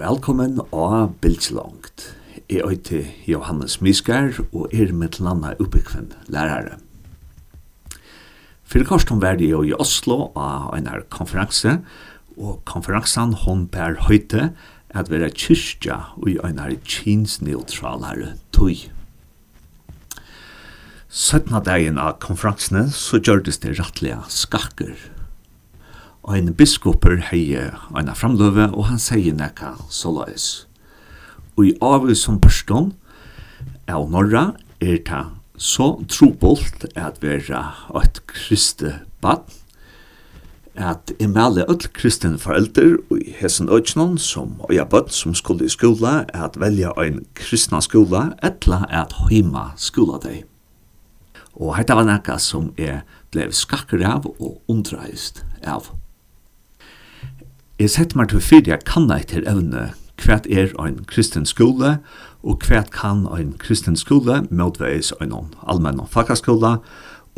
Velkommen og Bildslångt. Jeg heter Johannes Miskar og er med til landa oppbyggven lærere. Fyrir korsom var jeg i Oslo av en konferanse, og konferansen hon per høyte at vera kyrkja og en kinsneutralare tøy. Søttna dagen av konferansene så gjørdes det rattlige skakker ein biskoper hei eina framløve, og han sier nekka såleis. Og i avig som person av norra er ta så trobolt at vera et kriste bad, at i melder alle kristne foreldre og i hesen økjennom som øya bøtt som skulle i skola at velja ein kristna skola etla at heima skola deg. Og hetta var nekka som er blei skakker av og undreist av. Jeg setter meg til fyrir jeg kanna etter evne hva er ein kristen skole og hva kan ein kristen skole motveis ein allmenn fakaskole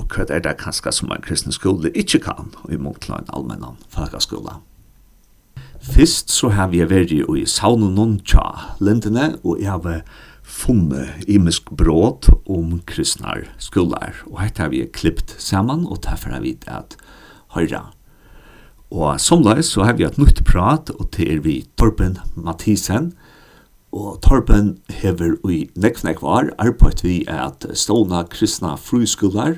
og hva er det kanskje som ein kristen skole ikkje kan i mot ein allmenn fakaskole. Fyrst så har vi vært i saunen noen tja lindene og jeg har funne imisk bråd om kristnar skolar og hetta har vi klippt saman og derfor har vi at høyra Og somleis så har vi et nytt prat, og det er vi Torben Mathisen. Og Torben hever i nekvnekvar arbeid vi at stående kristna fruskolar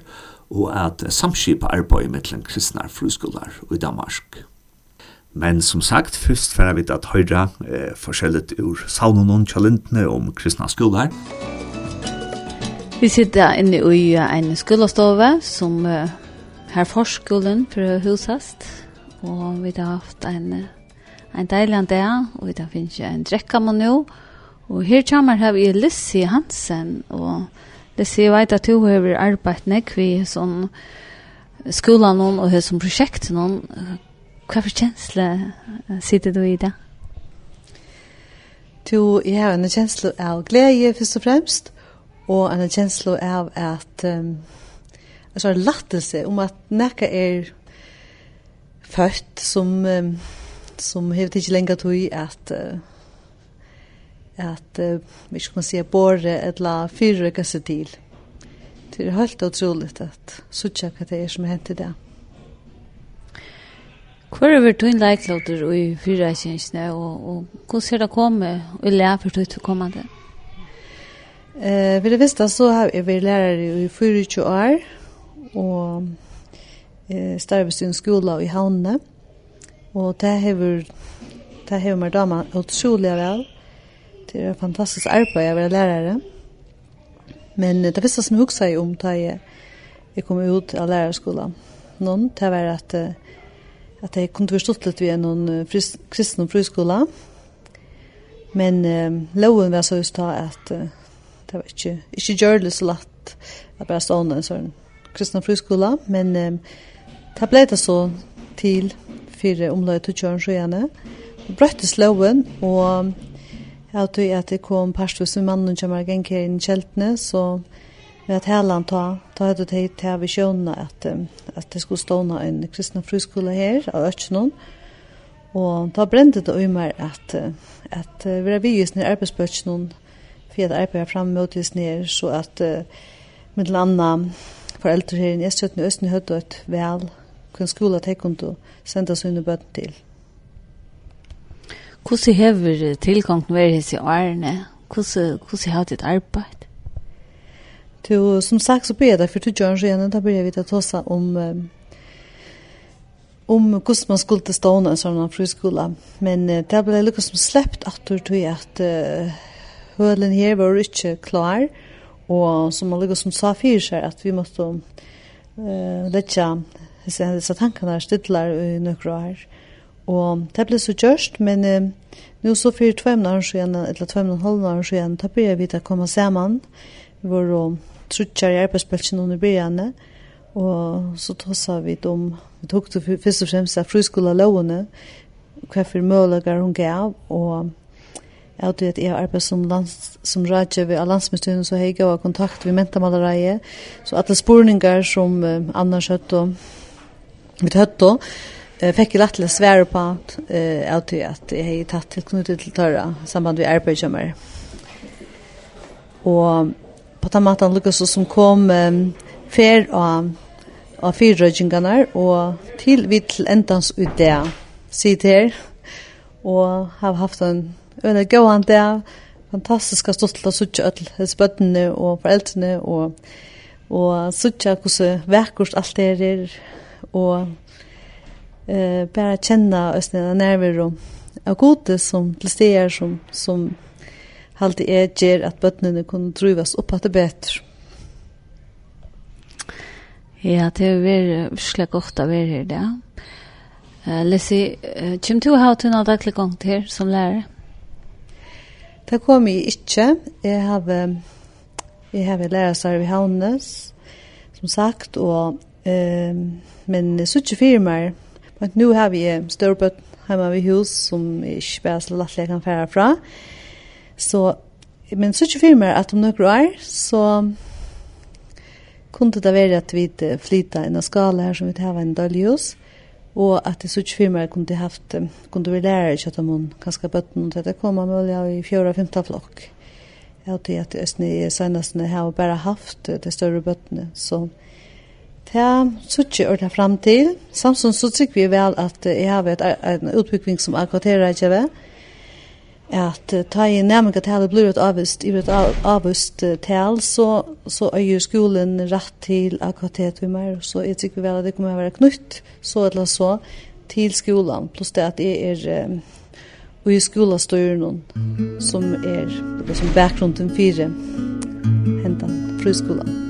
og at samskipa arbeid mittlen kristna fruskolar i Danmark. Men som sagt, først får vi at høyra eh, forskjellet ur saunen og kjalentene om kristna skolar. Vi sitter inne i en skolastove som uh, her forskolen for hushast Og vi har haft en, en deilig dag, og vi har finnet en drekka man nå. Og her kommer her vi Lissi Hansen, og Lissi, jeg vet at du har arbeidt nek vi sånn skolan og och som prosjekt någon Hva for kjensle sitter du i det? Jo, jeg har en kjensle av glede først og fremst, og en kjensle av at um, altså, lattelse om at nekka er født som um, som har ikke lenger tog at uh, at uh, vi skal si säga borre ett la fyrre kasse til Det er helt utrolig at sådär hva det er som hänt i det. Hvor er vi tog leiklåter i fyrre kjensene, og, og hvordan er det kommet og lærer for tog til kommende? Eh, uh, ved det visste så har vi vært lærer i 24 år, og eh starvast i en skola i Havne. Og det hever det hever meg dama utrolig vel. Det er fantastisk arbeid å være lærere. Men det visste som jeg husker om da jeg, jeg kom ut av lærerskolen, noen, det var at, at jeg kunne forstått litt ved noen fris, kristne friskola. Men eh, loven var så just da at det var ikke, ikke gjør det så lett at bare stående en sånn kristne friskola. Men eh, Det ble det så til fire omløy til kjøren så gjerne. Det brøtte slåen, og jeg tror at det kom parstvis med mannen som var genker inn i kjeltene, så ved at hele han ta, ta hadde det til av visjonene at, at det skulle stående en kristne friskole her, av Øtjenån. Og da brente det i meg at, at vi har vist ned arbeidsbøtjenån, for at arbeidet frem mot oss ned, så at med landa foreldre her i Østjøtten og Østen høyde et vel hvilken skola de kunne sende sine bøten til. Hvordan hever tilgangen vært hans i årene? Hvordan har ditt arbeid? Du, som sagt så blir det for to år siden, da blir vi til å ta seg om um, om hvordan man skulle til stående en sånn friskola. Men uh, det ble lukket som sleppt at du tog at uh, hølen her var ikke klar, og som man lukket som sa fyrir seg at vi måtte uh, letja så, så tankene stidler i nøkra her. Og det ble så gjørst, men eh, nå så for tvømne år siden, eller tvømne halvne år siden, da begynte vi til å komme sammen. Vi var og truttjer i arbeidsbølsen under byene, og så tosset vi om, vi tok det først og fremst av friskola lovene hva for muligheter hun gav, og Jeg hadde at jeg arbeid som, lands, som radje ved landsmyndigheten, så jeg gav kontakt med mentamalereie Så alle spurningar som uh, Anna Kjøtt og Vi tatt då eh fick ju lätt att svära på att eh att att jag har tagit till knutet till törra samband med arbetsgivare. Och på den maten Lukas som kom um, fer av av fyrrøygingarna og til vi til endans ut det sitt her og har haft en øyne gåan der fantastiska stolt at suttja öll hos bøttene og foreldrene og, og suttja hvordan vekkurs alt det er og eh bara känna ösna nerver och och gode som till stegar som som halt är ger att bötnene kunde trivas upp att det bättre. Ja, det är väl släck gott av er här där. Eh Lissi, kim du har hatt en daglig gång till som lärare? Det kom jeg ikke. Jeg har, jeg har lært seg i Havnes, som sagt, og um, men så ikke fyrir mer. Men nu har vi størbøtt hjemme ved hus som ikke bare så lett jeg kan fære fra. Så, men så ikke fyrir mer at om noen år, så kunne det være at vi flytta en skala her som vi har en dårlig hus, og at det så ikke fyrir mer kunne, haft, kunne vi lære ikke at man kanskje noen til det kommer mulig i fjøra og femte flokk. Jeg tror at Østene i senestene har bare haft det større bøttene, så... Ja, suttje ordet frem til. Samtidig så tykker vi vel at jeg har vært en utbygging som akkvarterer ikke ved. At ta i nærmere tale blir et avvist, i et avvist tale, så, så er jo skolen rett til akkvartet vi mer. Så jeg tykker vel at det kommer å være knytt, så eller så, til skolen. Plus det at jeg er um, og i skolastyren som er som bakgrunden fire hentan friskolan.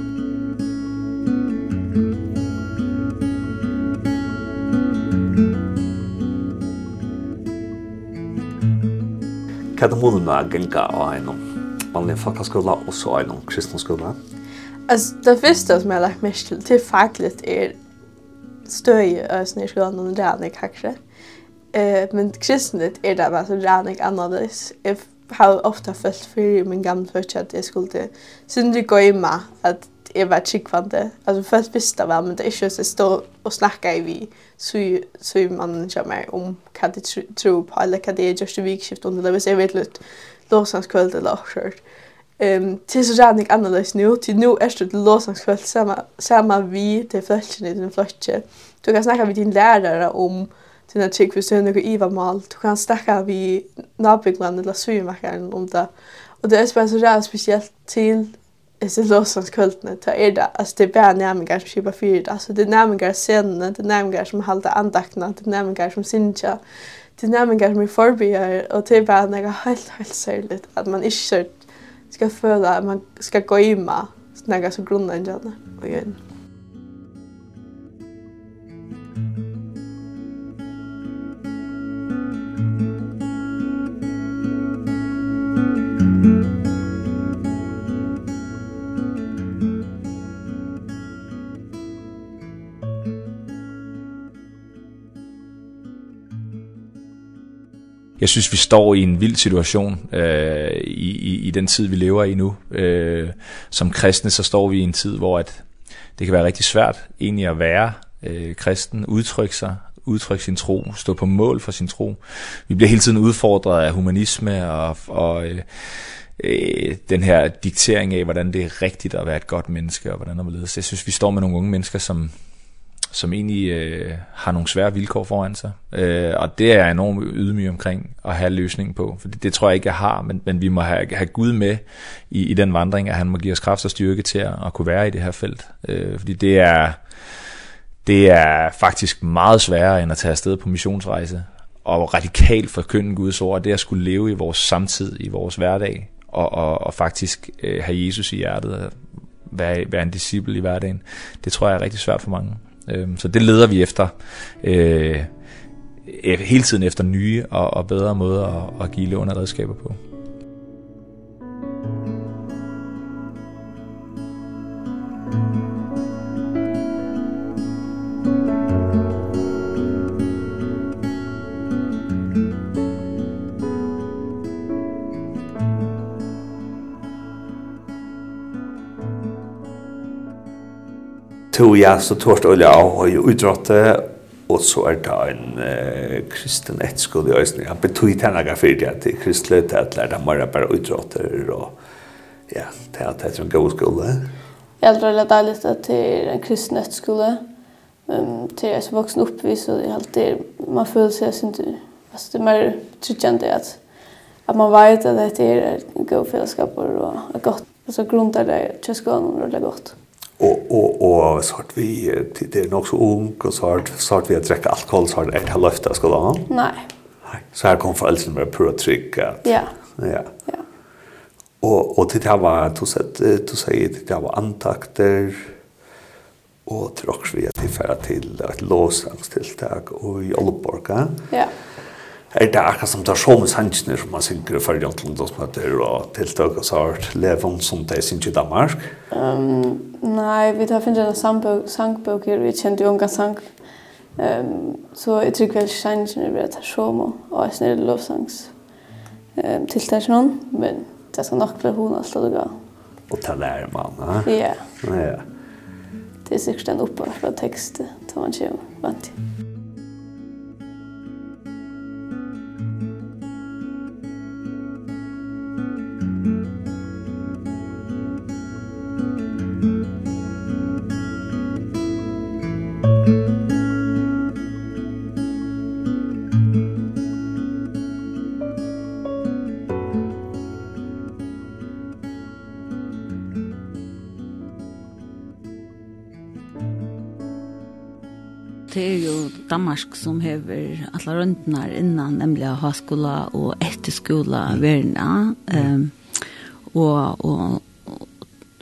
hva er det målet med å gjenka av en vanlig folkeskola og så en kristne skola? Altså, det første som jeg har lagt mest til, til till er støy stöj ösn i skolen og rädning kanskje. Eh men kristne er det bare så rädning annars. If how ofta felt för min gamle förtjänst at jeg skulle til synd gå i att jag var chickvante. Alltså först visste väl men det är ju så stå och snacka i vi så så man kör om kan det tro på eller kan det just vikskift under det vill säga vet lut låtsangskväll eller skört. Ehm till så jag inte analys nu till nu är det låtsangskväll samma samma vi till fläschen i den fläschen. Du kan snacka med din lärare om dina chick för sen något Eva mal. Du kan snacka vi nabbyggnaden eller svimmakaren om det. Och det är bara så där speciellt till det är sen lovsångskvällarna ta är det alltså det är bara nämningar som skipar fyra. alltså det. Är nämningar scenerna det är nämningar som håller andakterna det är nämningar som synja det är nämningar som är förbiar och det är bara något helt helt särskilt att man inte ska føla Att man ska gå imma något så grundläggande och göra jeg synes, vi står i en vild situation øh, i, i, i den tid, vi lever i nu. Øh, som kristne, så står vi i en tid, hvor at det kan være rigtig svært egentlig at være øh, kristen, udtrykke sig, udtrykke sin tro, stå på mål for sin tro. Vi bliver hele tiden udfordret af humanisme og, og øh, øh, den her diktering af, hvordan det er rigtigt at være et godt menneske, og hvordan det er Jeg synes, vi står med nogle unge mennesker, som som egentlig øh, har nogle svære vilkår foran sig. Øh, og det er jeg enormt ydmyg omkring at have løsning på, for det, det tror jeg ikke, jeg har, men, men vi må have, have Gud med i, i den vandring, at han må give os kraft og styrke til at, at kunne være i det her felt. Øh, fordi det er, det er faktisk meget sværere end at tage afsted på missionsrejse og radikalt forkynde Guds ord, det er at skulle leve i vores samtid, i vores hverdag, og, og, og faktisk øh, have Jesus i hjertet, være, være en disciple i hverdagen, det tror jeg er rigtig svært for mange. Ehm så det leder vi efter øh, hele tiden efter nye og, og bedre måder at, at give eleverne redskaber på. Thank you. to ja, så tårst olja og jo utrådte, og så er det en uh, kristen etskole i Øysten. Han betøy tennega fyrir at det er kristelig til at lærte mara bare bare utrådte, og ja, til at det er en god skole. Jeg tror det er deilig at det er en kristen etskole, um, til jeg som voksen oppvis, og jeg alltid, man føler seg, jeg synes altså det er mer tryggende at at man vet at det er en god fellesskap og, och godt. Altså grunnt er det till skolan och det är gott og og og så att vi det er nok så ung og så att så att vi at dricka alkohol så att jag löfte ska då. Nei. Nei. Så her kom föräldrarna med på trick. Ja. Ja. Ja. Og og til det var du sett du säger det där var antakter og tror också vi at vi färra til et låsangstiltak og i Olborga. Ja. Yeah er det akkurat som det er så med sannsynner som man synker for jantlandsmøter og tiltak og sart levon som de synker i Danmark? Um, nei, vi tar finner en sangbøk, sangbøk her, vi kjente jo unga sang. Um, så jeg tror vel sannsynner blir tar som og jeg snir lovsangs um, tiltak noen, men det skal nok bli hun alt og gå. Og ta lærer man, ja? Ja. ja. Det er sikkert en oppvarp av tekstet, tar man ikke vant til. Danmark som hever alla rundnar innan, nemlig haskola og etterskola verna. Um, og, og,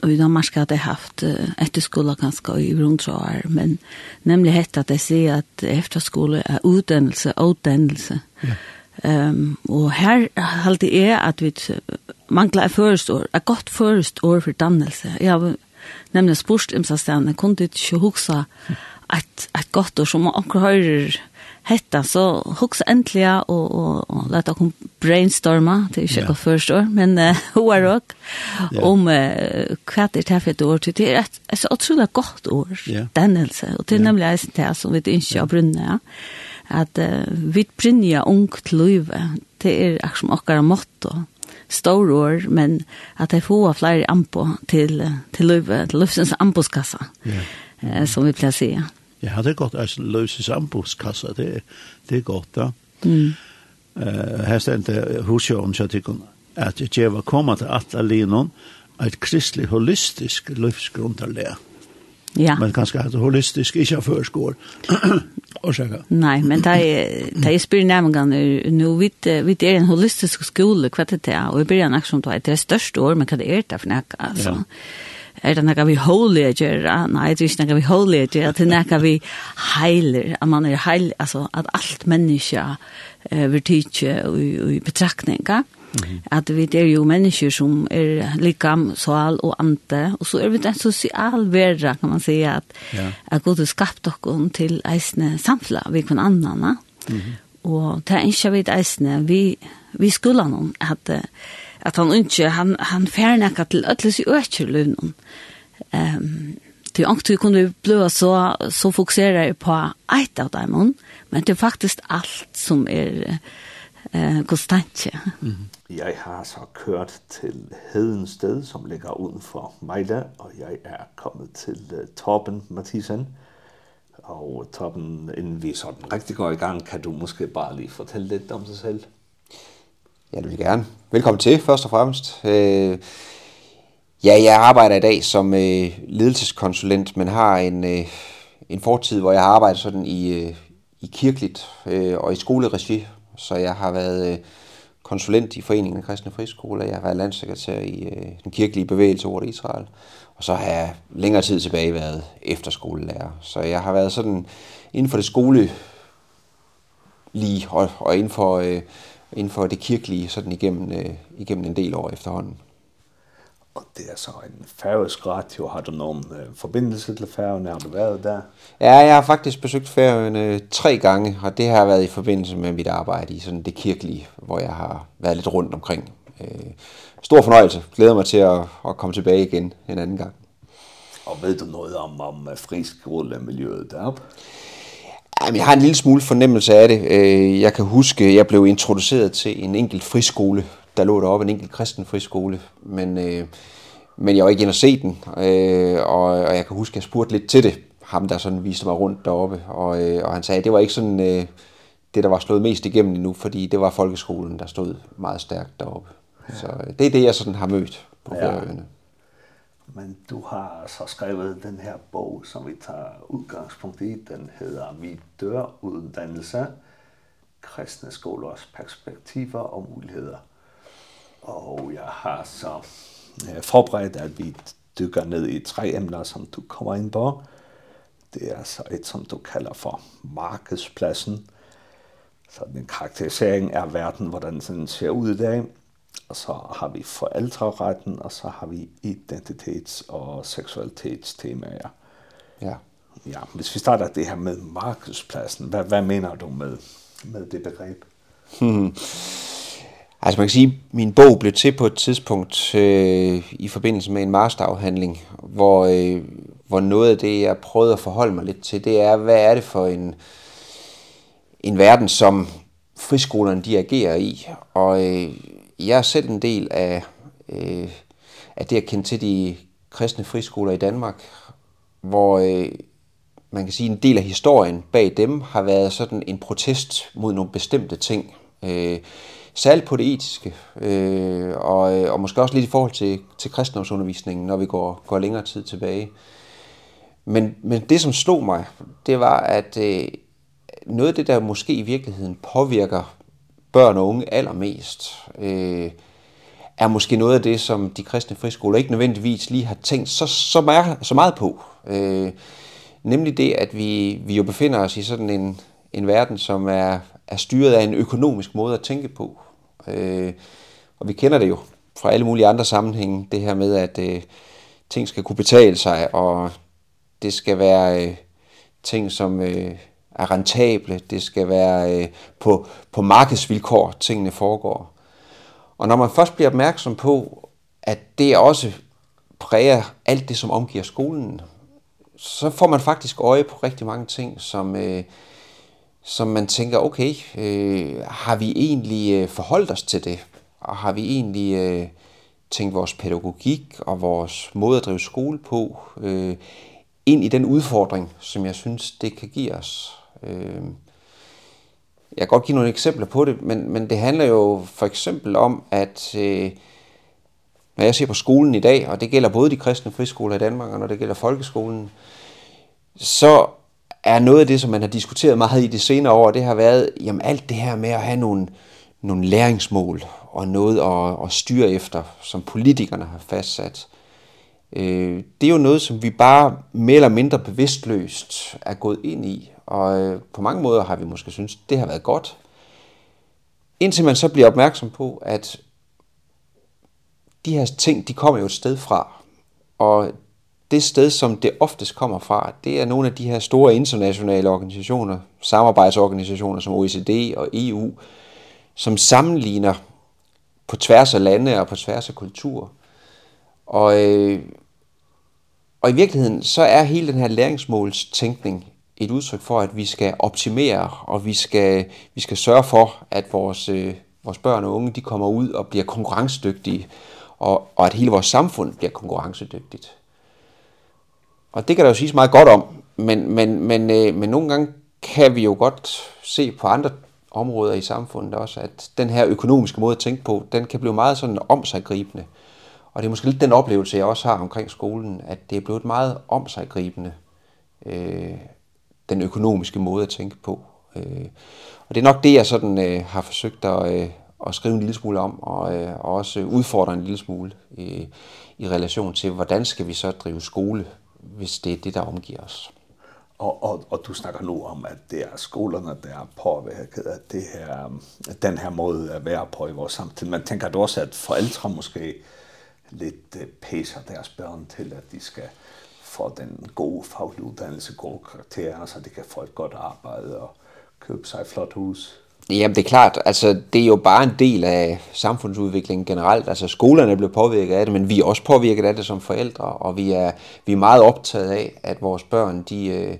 og i Danmark har de haft etterskola ganske i grundtråder, men nemlig hette at jeg sier at efterskole er utdannelse, utdannelse. Ja. Um, og her halte jeg at vi mangler et førestår, et godt førestår for dannelse. Jeg har nemlig spørst imsa stedene, kunne ikke huske ett ett gott ord som onkel hörer hetta så hugsa äntligen och och, låta kom brainstorma det är ju yeah. först år men hur är det om kvart det här för ett år till det är ett så otroligt gott år yeah. dannelse och det är nämligen det här som vi inte har brunna att uh, vi brinner ung till livet det är akkurat som okkara motto stor år men att det får fler ampo till till livet till livsens amposkassa yeah. mm. som vi placerar Ja, det er godt at løse sambokskassa, det, det er godt da. Mm. Uh, her stendte husjåren til tykkun at jeg var kommet til at alinon et kristelig holistisk livsgrundarlega. Ja. Men kanskje at holistisk ikke har førskår. Orsaka. Nei, men det er spyr nærmengan nu, vi er en holistisk skole, hva det er, og vi blir en aksjon på at det er størst år, men hva det er det for nek, altså. Ja er det nekka vi holy å gjøre? Nei, det er ikke nekka vi holy å gjøre, det er nekka vi heiler, at man er heil, altså at alt menneske eh, vil tidsje og betraktninga. Mm -hmm. At vi er jo mennesker som er likam, sal og ante, og så er vi en sosial vera, kan man säga, at, ja. at god har skapt okkon til eisne samfla, vi kan annan, mm -hmm. og det er ikke vi eisne, vi, vi skulle noen, at at han ikke, han, han færnekka til ødles i økker løvnen. Um, til ångt vi kunne bli så, så fokuserer jeg på eit av dem, men det er faktisk alt som er eh, konstant. Mm -hmm. Jeg har så kørt til Hedensted, som ligger udenfor Mejla, og jeg er kommet til uh, Torben Mathisen. Og Torben, inden vi sådan rigtig går i gang, kan du måske bare lige fortælle lidt om dig selv? Ja, det vil jeg gerne. Velkommen til, først og fremmest. Øh, ja, jeg arbejder i dag som øh, ledelseskonsulent, men har en, øh, en fortid, hvor jeg har arbejdet sådan i, øh, i kirkeligt øh, og i skoleregi. Så jeg har været øh, konsulent i Foreningen af Kristne Friskoler. Jeg har været landsekretær i øh, den kirkelige bevægelse over Israel. Og så har jeg længere tid tilbage været efterskolelærer. Så jeg har været sådan inden for det skole lige og, og inden for... Øh, inden for det kirkelige sådan igennem, øh, igennem en del år efterhånden. Og det er så en færøsk radio. Har du nogen øh, forbindelse til færøerne? Har du været der? Ja, jeg har faktisk besøgt færøerne tre gange, og det har været i forbindelse med mit arbejde i sådan det kirkelige, hvor jeg har været lidt rundt omkring. Øh, stor fornøjelse. Glæder mig til at, at komme tilbage igen en anden gang. Og ved du noget om, om frisk rullemiljøet deroppe? Jamen, jeg har en lille smule fornemmelse af det. Jeg kan huske, jeg blev introduceret til en enkelt friskole. Der lå deroppe en enkelt kristen friskole, men, øh, men jeg var ikke inde og se den. Øh, og, og jeg kan huske, jeg spurgte lidt til det. Ham, der sådan viste mig rundt deroppe. Og, øh, og han sagde, at det var ikke sådan øh, det, der var slået mest igennem endnu, fordi det var folkeskolen, der stod meget stærkt deroppe. Ja. Så det er det, jeg sådan har mødt på ja. Færøerne. Men du har så skrevet den her bog, som vi tager udgangspunkt i. Den hedder Vi dør uden dannelse. Kristne skolers perspektiver og muligheder. Og jeg har så forberedt, at vi dykker ned i tre emner, som du kommer ind på. Det er så et, som du kalder for markedspladsen. Så den karakterisering er verden, hvordan den ser ud i dag og så har vi forældreretten, og så har vi identitets- og seksualitetstemaer. Ja. Ja, hvis vi starter det her med markedspladsen, hvad, hvad mener du med, med det begreb? Hmm. Altså man kan sige, min bog blev til på et tidspunkt øh, i forbindelse med en masterafhandling, hvor, øh, hvor noget af det, jeg prøvede at forholde mig lidt til, det er, hvad er det for en, en verden, som friskolerne de agerer i? Og øh, jeg er selv en del af, øh, af det at kende til de kristne friskoler i Danmark, hvor øh, man kan sige, en del af historien bag dem har været sådan en protest mod nogle bestemte ting. Øh, særligt på det etiske, øh, og, og måske også lidt i forhold til, til kristendomsundervisningen, når vi går, går længere tid tilbage. Men, men det, som slog mig, det var, at øh, noget af det, der måske i virkeligheden påvirker børn og unge allermest, øh, er måske noget af det, som de kristne friskoler ikke nødvendigvis lige har tænkt så, så, meget, så meget på. Øh, nemlig det, at vi, vi jo befinder os i sådan en, en verden, som er, er styret af en økonomisk måde at tænke på. Øh, og vi kender det jo fra alle mulige andre sammenhænge, det her med, at øh, ting skal kunne betale sig, og det skal være øh, ting, som... Øh, er rentable, det skal være øh, på, på markedsvilkår, tingene foregår. Og når man først bliver opmærksom på, at det også præger alt det, som omgiver skolen, så får man faktisk øje på rigtig mange ting, som, øh, som man tænker, okay, øh, har vi egentlig øh, forholdt os til det? Og har vi egentlig øh, tænkt vores pædagogik og vores måde at drive skole på øh, ind i den udfordring, som jeg synes, det kan give os? Øh, jeg kan godt give nogle eksempler på det, men, men det handler jo for eksempel om, at øh, når jeg ser på skolen i dag, og det gælder både de kristne friskoler i Danmark, og når det gælder folkeskolen, så er noget af det, som man har diskuteret meget i de senere år, det har været jamen, alt det her med at have nogle, nogle læringsmål og noget at, at styre efter, som politikerne har fastsat. Øh, det er jo noget, som vi bare mere eller mindre bevidstløst er gået ind i. Og på mange måder har vi måske synes det har været godt. Indtil man så bliver opmærksom på, at de her ting, de kommer jo et sted fra. Og det sted, som det oftest kommer fra, det er nogle af de her store internationale organisationer, samarbejdsorganisationer som OECD og EU, som sammenligner på tværs af lande og på tværs af kulturer. Og, øh, og i virkeligheden, så er hele den her læringsmålstænkning et udtryk for, at vi skal optimere, og vi skal, vi skal sørge for, at vores, øh, vores børn og unge de kommer ud og bliver konkurrencedygtige, og, og at hele vores samfund bliver konkurrencedygtigt. Og det kan der jo siges meget godt om, men, men, men, øh, men nogle gange kan vi jo godt se på andre områder i samfundet også, at den her økonomiske måde at tænke på, den kan blive meget sådan omsaggribende. Og det er måske lidt den oplevelse, jeg også har omkring skolen, at det er blevet meget omsaggribende. Øh, den økonomiske måde at tænke på. Øh, og det er nok det, jeg sådan øh, har forsøgt at, øh, at skrive en lille smule om, og, øh, og også udfordre en lille smule øh, i relation til, hvordan skal vi så drive skole, hvis det er det, der omgiver os. Og, og, og du snakker nu om, at det er skolerne, der er påvirket af det her, den her måde at være på i vores samtid. Man tænker du også, at forældre måske lidt øh, pæser deres børn til, at de skal få den gode faglige uddannelse, gode karakterer, så de kan få et godt arbejde og købe sig et flot hus. Jamen det er klart, altså det er jo bare en del af samfundsudviklingen generelt. Altså skolerne bliver påvirket af det, men vi er også påvirket af det som forældre, og vi er, vi er meget optaget af, at vores børn, de,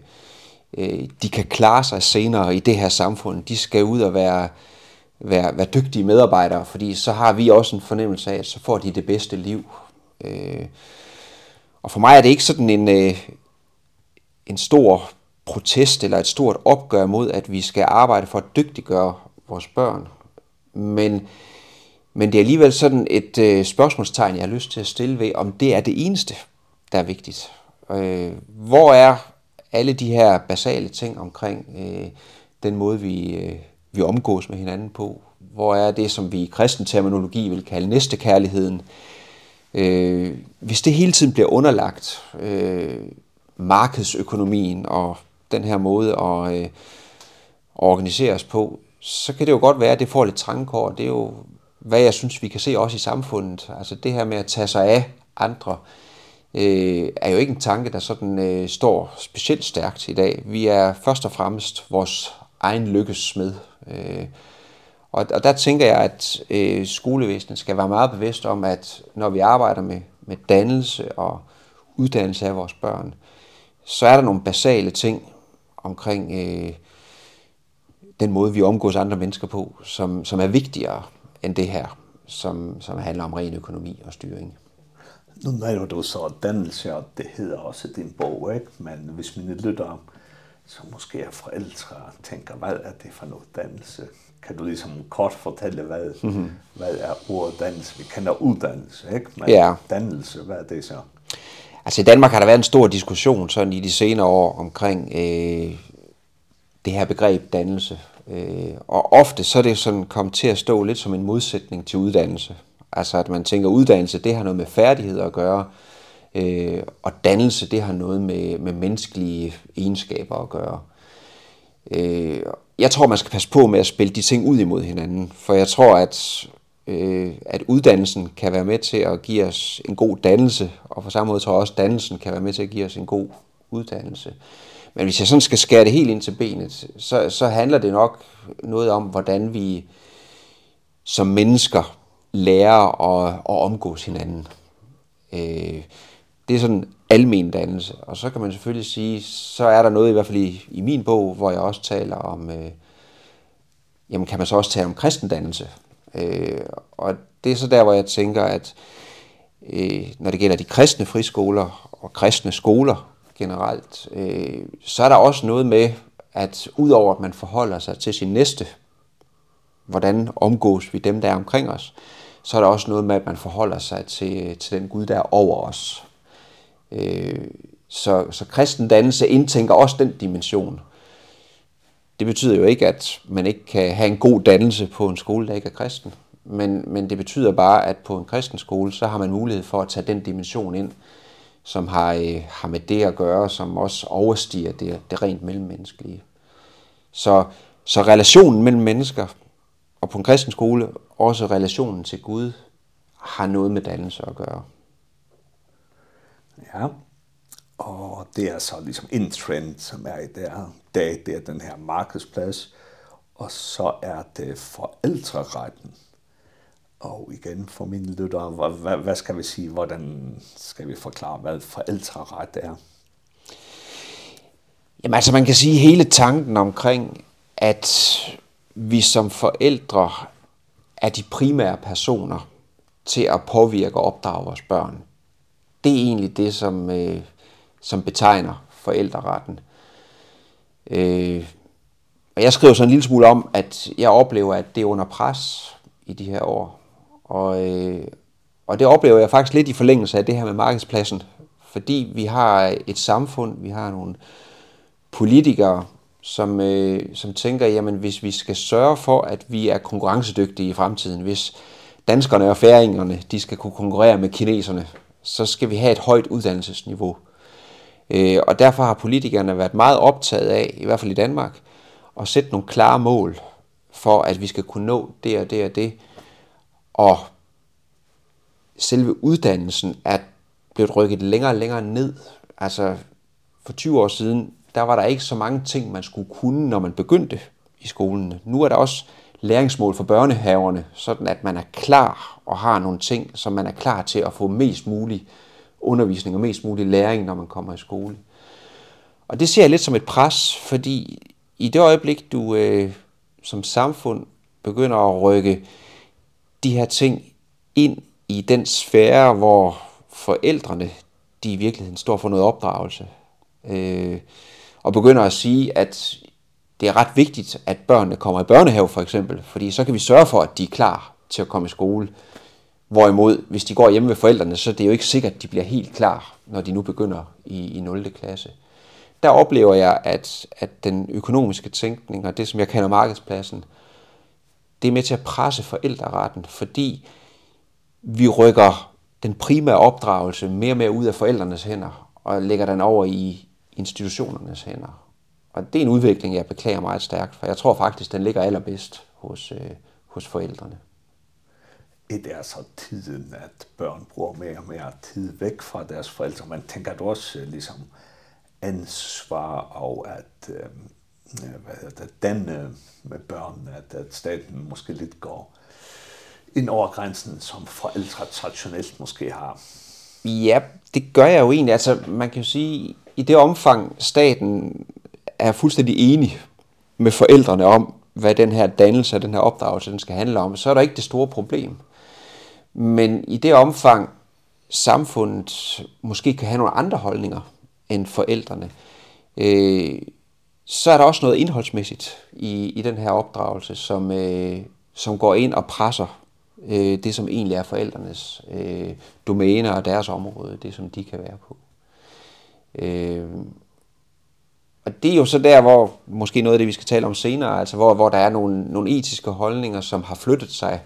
de kan klare sig senere i det her samfund. De skal ud og være, være, være dygtige medarbejdere, fordi så har vi også en fornemmelse af, at så får de det bedste liv. Øh, Og for mig er det ikke sådan en, øh, en stor protest eller et stort opgør mod, at vi skal arbejde for at dygtiggøre vores børn. Men, men det er alligevel sådan et øh, spørgsmålstegn, jeg har lyst til at stille ved, om det er det eneste, der er vigtigt. Øh, hvor er alle de her basale ting omkring øh, den måde, vi, øh, vi omgås med hinanden på? Hvor er det, som vi i kristen terminologi vil kalde næstekærligheden? kærligheden? Øh, hvis det hele tiden bliver underlagt øh, markedsøkonomien og den her måde at, øh, organisere os på, så kan det jo godt være, at det får lidt trangkår. Det er jo, hvad jeg synes, vi kan se også i samfundet. Altså det her med at tage sig af andre, øh, er jo ikke en tanke, der sådan øh, står specielt stærkt i dag. Vi er først og fremmest vores egen lykkes med. Øh, Og, og der tænker jeg, at øh, skolevæsenet skal være meget bevidst om, at når vi arbejder med, med dannelse og uddannelse af vores børn, så er der nogle basale ting omkring øh, den måde, vi omgås andre mennesker på, som, som er vigtigere end det her, som, som handler om ren økonomi og styring. Nu nævner du så dannelse, og det hedder også din bog, ikke? men hvis man lytter så måske er forældre og tænker, hvad er det for noget dannelse? kan du liksom kort fortælle, hvad, mm -hmm. hvad er ordet dannelse? Vi kender uddannelse, ikke? Men ja. dannelse, hvad er det så? Altså i Danmark har der været en stor diskussion sådan i de senere år omkring øh, det her begreb dannelse. Øh, og ofte så er det sådan kommet til at stå lidt som en modsætning til uddannelse. Altså at man tænker, uddannelse det har noget med færdigheder at gøre, øh, og dannelse det har noget med, med menneskelige egenskaber at gøre. Øh, jeg tror, man skal passe på med at spille de ting ud imod hinanden, for jeg tror, at, øh, at uddannelsen kan være med til at give os en god dannelse, og på samme måde tror jeg også, at dannelsen kan være med til at give os en god uddannelse. Men hvis jeg sådan skal skære det helt ind til benet, så, så handler det nok noget om, hvordan vi som mennesker lærer at, at omgås hinanden. Øh, det er sådan almen dannelse. Og så kan man selvfølgelig sige, så er der noget i hvert fald i, i min bog, hvor jeg også taler om, øh, jamen kan man så også tale om kristendannelse. Øh, og det er så der, hvor jeg tænker, at øh, når det gælder de kristne friskoler og kristne skoler generelt, øh, så er der også noget med, at udover at man forholder sig til sin næste, hvordan omgås vi dem, der er omkring os, så er der også noget med, at man forholder sig til, til den Gud, der er over os. Eh så, så kristen dannelse indtænker også den dimension. Det betyder jo ikke, at man ikke kan have en god dannelse på en skole, der ikke er kristen. Men, men det betyder bare, at på en kristen skole, så har man mulighed for at tage den dimension ind, som har, øh, har med det at gøre, som også overstiger det, det rent mellemmenneskelige. Så, så relationen mellem mennesker, og på en kristen skole, også relationen til Gud, har noget med dannelse at gøre. Ja. Og det er så liksom en trend, som er i der dag, det er den her markedsplads. Og så er det forældreretten. Og igen for mine lytter, hvad, hvad, hvad skal vi sige, hvordan skal vi forklare, hvad forældreret er? Jamen altså, man kan sige hele tanken omkring, at vi som forældre er de primære personer til at påvirke og opdrage vores børn det er egentlig det, som, øh, som betegner forældreretten. Øh, og jeg skriver så en lille smule om, at jeg oplever, at det er under pres i de her år. Og, øh, og det oplever jeg faktisk lidt i forlængelse af det her med markedspladsen. Fordi vi har et samfund, vi har nogle politikere, som, øh, som tænker, jamen hvis vi skal sørge for, at vi er konkurrencedygtige i fremtiden, hvis danskerne og færingerne, de skal kunne konkurrere med kineserne, så skal vi have et højt uddannelsesniveau. Øh, og derfor har politikerne været meget optaget af, i hvert fald i Danmark, at sætte nogle klare mål for, at vi skal kunne nå det og det og det. Og selve uddannelsen er blevet rykket længere og længere ned. Altså for 20 år siden, der var der ikke så mange ting, man skulle kunne, når man begyndte i skolen. Nu er der også læringsmål for børnehaverne, sådan at man er klar og har nogle ting, som man er klar til at få mest mulig undervisning og mest mulig læring, når man kommer i skole. Og det ser jeg lidt som et pres, fordi i det øjeblik, du øh, som samfund begynder at rykke de her ting ind i den sfære, hvor forældrene de i virkeligheden står for noget opdragelse, øh, og begynder at sige, at det er ret vigtigt, at børnene kommer i børnehave for eksempel, fordi så kan vi sørge for, at de er klar til at komme i skole. Hvorimod, hvis de går hjemme ved forældrene, så det er det jo ikke sikkert, at de bliver helt klar, når de nu begynder i, i 0. klasse. Der oplever jeg, at, at den økonomiske tænkning og det, som jeg kalder markedspladsen, det er med til at presse forældreretten, fordi vi rykker den primære opdragelse mere og mere ud af forældrenes hænder og lægger den over i institutionernes hænder. Og det er en udvikling, jeg beklager meget stærkt, for jeg tror faktisk, den ligger allerbedst hos, øh, hos forældrene. Det er så tiden, at børn bruger mere og mere tid væk fra deres forældre. Man tænker du også ligesom ansvar og at øh, hvad hedder det, danne med børn, at, at staten måske lidt går ind over grænsen, som forældre traditionelt måske har. Ja, det gør jeg jo egentlig. Altså, man kan jo sige, i det omfang staten er fuldstændig enig med forældrene om, hvad den her dannelse den her opdragelse den skal handle om, så er der ikke det store problem. Men i det omfang, samfundet måske kan have nogle andre holdninger end forældrene, øh, så er der også noget indholdsmæssigt i, i den her opdragelse, som, øh, som går ind og presser øh, det, som egentlig er forældrenes øh, domæner og deres område, det som de kan være på. Øh, og det er jo så der, hvor måske noget af det, vi skal tale om senere, altså hvor, hvor der er nogle, nogle etiske holdninger, som har flyttet sig,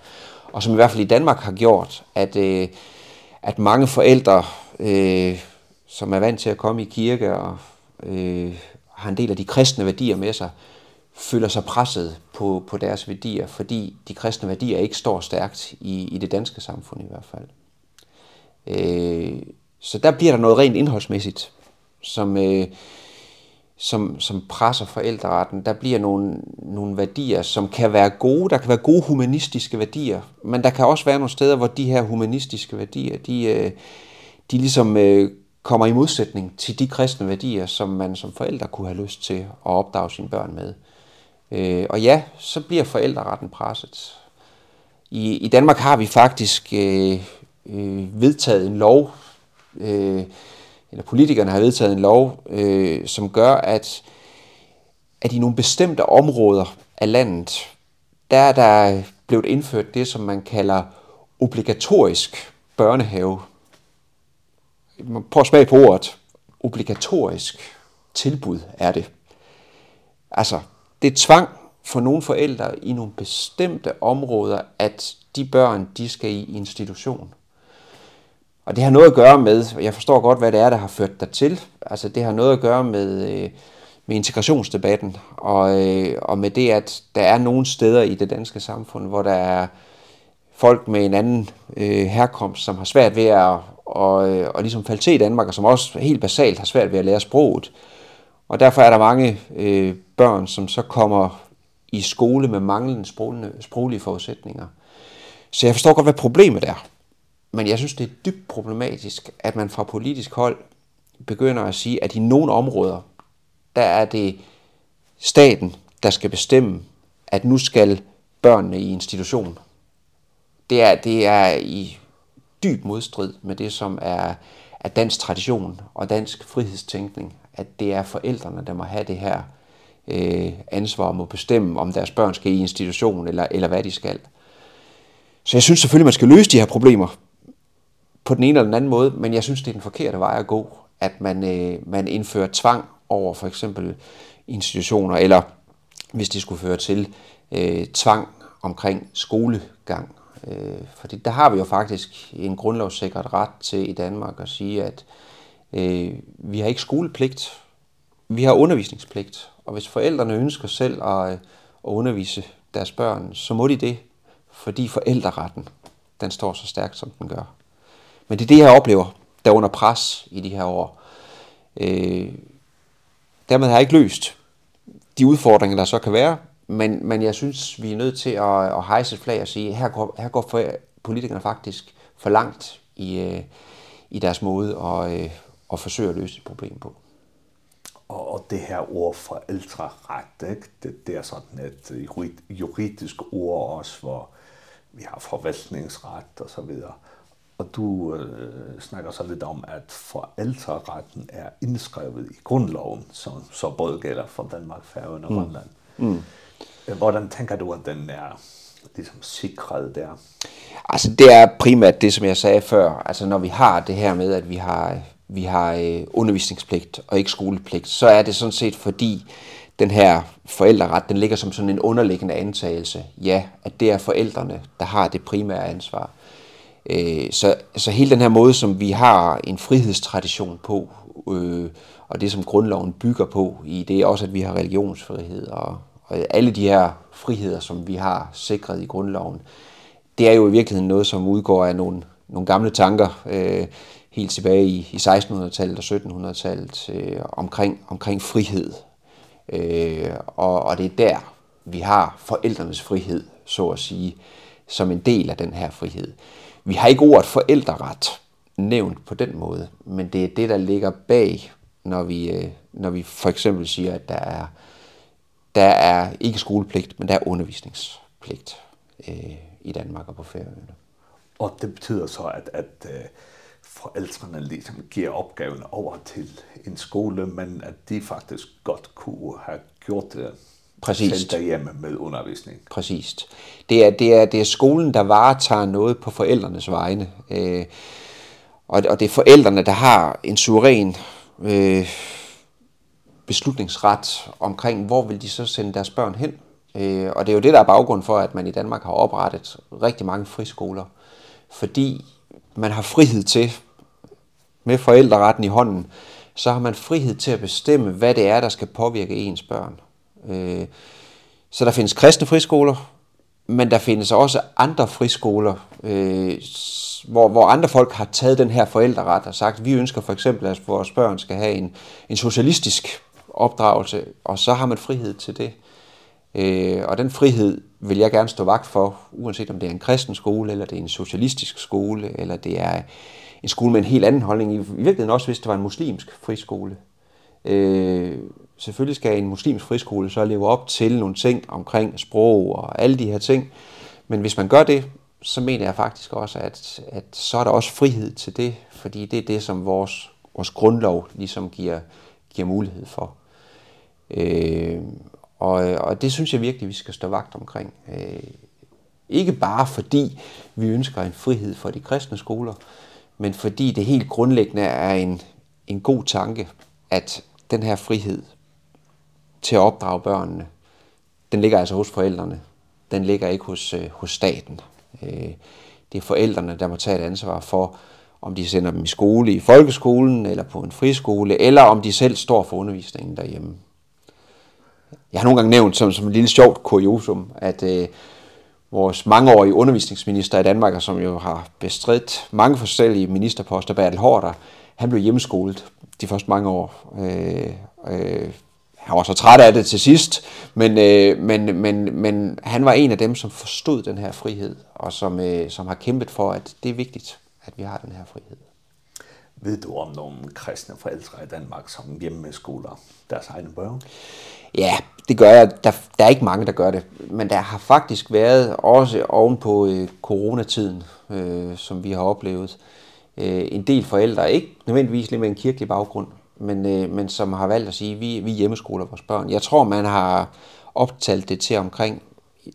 og som i hvert fald i Danmark har gjort, at, øh, at mange forældre, øh, som er vant til at komme i kirke og øh, har en del af de kristne værdier med sig, føler sig presset på, på deres værdier, fordi de kristne værdier ikke står stærkt i, i det danske samfund i hvert fald. Øh, så der bliver der noget rent indholdsmæssigt, som, øh, som som presser forældreretten. Der bliver nogle nogle værdier som kan være gode, der kan være gode humanistiske værdier, men der kan også være nogle steder hvor de her humanistiske værdier, de de liksom kommer i modsætning til de kristne værdier som man som forældre kunne have lyst til at opdrage sine børn med. Eh og ja, så bliver forældreretten presset. I i Danmark har vi faktisk eh øh, vedtaget en lov eh øh, eller politikerne har vedtaget en lov, øh, som gør, at, at i nogle bestemte områder af landet, der er der blevet indført det, som man kalder obligatorisk børnehave. Man prøver at smage på ordet. Obligatorisk tilbud er det. Altså, det er tvang for nogle forældre i nogle bestemte områder, at de børn, de skal i institution. Og det har noget at gøre med, jeg forstår godt, hvad det er, der har ført dig til. Altså det har noget at gøre med, øh, med integrationsdebatten, og, øh, og med det, at der er nogle steder i det danske samfund, hvor der er folk med en anden øh, herkomst, som har svært ved at og, og ligesom falde til i Danmark, og som også helt basalt har svært ved at lære sproget. Og derfor er der mange øh, børn, som så kommer i skole med manglende sproglige forudsætninger. Så jeg forstår godt, hvad problemet er. Men jeg synes, det er dybt problematisk, at man fra politisk hold begynder at sige, at i nogle områder, der er det staten, der skal bestemme, at nu skal børnene i institution. Det er, det er i dyb modstrid med det, som er, er dansk tradition og dansk frihedstænkning, at det er forældrene, der må have det her øh, ansvar om at bestemme, om deres børn skal i institution eller, eller hvad de skal. Så jeg synes selvfølgelig, man skal løse de her problemer, på den ene eller den anden måde, men jeg synes, det er den forkerte vej at gå, at man, øh, man indfører tvang over for eksempel institutioner, eller hvis det skulle føre til øh, tvang omkring skolegang. Øh, fordi der har vi jo faktisk en grundlovssikret ret til i Danmark at sige, at øh, vi har ikke skolepligt, vi har undervisningspligt. Og hvis forældrene ønsker selv at, at undervise deres børn, så må de det, fordi forældreretten den står så stærkt, som den gør. Men det er det, jeg oplever, der er under pres i de her år. Øh, dermed har jeg ikke løst de udfordringer, der så kan være, men, men jeg synes, vi er nødt til at, at hejse et flag og sige, her går, her går for, politikerne faktisk for langt i, i deres måde at, at forsøge at løse et problem på. Og, og det her ord forældreret, ikke? Det, det er sådan et juridisk ord også, hvor vi har forvaltningsret og så videre. Og du øh, snakker så lidt om, at forældreretten er indskrevet i grundloven, som så både gælder for Danmark, Færøen og Grønland. Mm. Mm. Hvordan tænker du, at den er liksom sikret der? Altså det er primært det, som jeg sagde før. Altså når vi har det her med, at vi har, vi har øh, undervisningspligt og ikke skolepligt, så er det sådan set fordi, den her forældreret, den ligger som sådan en underliggende antagelse. Ja, at det er forældrene, der har det primære ansvar. Øh, så, så hele den her måde, som vi har en frihedstradition på, øh, og det som grundloven bygger på, i det er også, at vi har religionsfrihed og, og alle de her friheder, som vi har sikret i grundloven, det er jo i virkeligheden noget, som udgår af nogle, nogle gamle tanker, øh, helt tilbage i, i 1600-tallet og 1700-tallet, øh, omkring, omkring frihed. Øh, og, og det er der, vi har forældrenes frihed, så at sige, som en del af den her frihed. Vi har ikke ordet forældreret nævnt på den måde, men det er det, der ligger bag, når vi, når vi for eksempel siger, at der er, der er ikke skolepligt, men der er undervisningspligt øh, i Danmark og på Færøerne. Og det betyder så, at, at øh, forældrene ligesom giver opgaven over til en skole, men at de faktisk godt kunne have gjort det Præcist. sendt derhjemme med undervisning. Præcist. Det er, det, er, det er skolen, der varetager noget på forældrenes vegne. Øh, og, og det er forældrene, der har en suveræn øh, beslutningsret omkring, hvor vil de så sende deres børn hen. Øh, og det er jo det, der er baggrund for, at man i Danmark har oprettet rigtig mange friskoler. Fordi man har frihed til, med forældreretten i hånden, så har man frihed til at bestemme, hvad det er, der skal påvirke ens børn. Øh, så der findes kristne friskoler, men der findes også andre friskoler, øh, hvor hvor andre folk har taget den her forældreret og sagt, vi ønsker for eksempel at vores børn skal have en en socialistisk opdragelse, og så har man frihed til det. Eh og den frihed vil jeg gerne stå vagt for, uanset om det er en kristen skole eller det er en socialistisk skole eller det er en skole med en helt anden holdning i virkeligheden også hvis det var en muslimsk friskole. Eh selvfølgelig skal en muslimsk friskole så leve op til nogle ting omkring sprog og alle de her ting. Men hvis man gør det, så mener jeg faktisk også, at, at så er der også frihed til det, fordi det er det, som vores, vores grundlov ligesom giver, giver mulighed for. Øh, og, og det synes jeg virkelig, vi skal stå vagt omkring. Øh, ikke bare fordi vi ønsker en frihed for de kristne skoler, men fordi det helt grundlæggende er en, en god tanke, at den her frihed til at opdrage børnene, den ligger altså hos forældrene. Den ligger ikke hos, øh, hos staten. Øh, det er forældrene, der må tage et ansvar for, om de sender dem i skole i folkeskolen eller på en friskole, eller om de selv står for undervisningen derhjemme. Jeg har nogle gange nævnt som, som en lille sjovt kuriosum, at øh, vores mangeårige undervisningsminister i Danmark, som jo har bestridt mange forskellige ministerposter, Bertel Hårder, han blev hjemmeskolet de første mange år. Øh, øh, han var så træt af det til sidst, men, øh, men, men, men han var en af dem, som forstod den her frihed, og som, øh, som har kæmpet for, at det er vigtigt, at vi har den her frihed. Ved du om nogle kristne forældre i Danmark, som hjemmeskoler deres egne børn? Ja, det gør jeg. Der, der er ikke mange, der gør det. Men der har faktisk været, også oven på øh, coronatiden, øh, som vi har oplevet, øh, en del forældre, ikke nødvendigvis lige med en kirkelig baggrund, men, øh, men som har valgt at sige, vi, vi hjemmeskoler vores børn. Jeg tror, man har optalt det til omkring,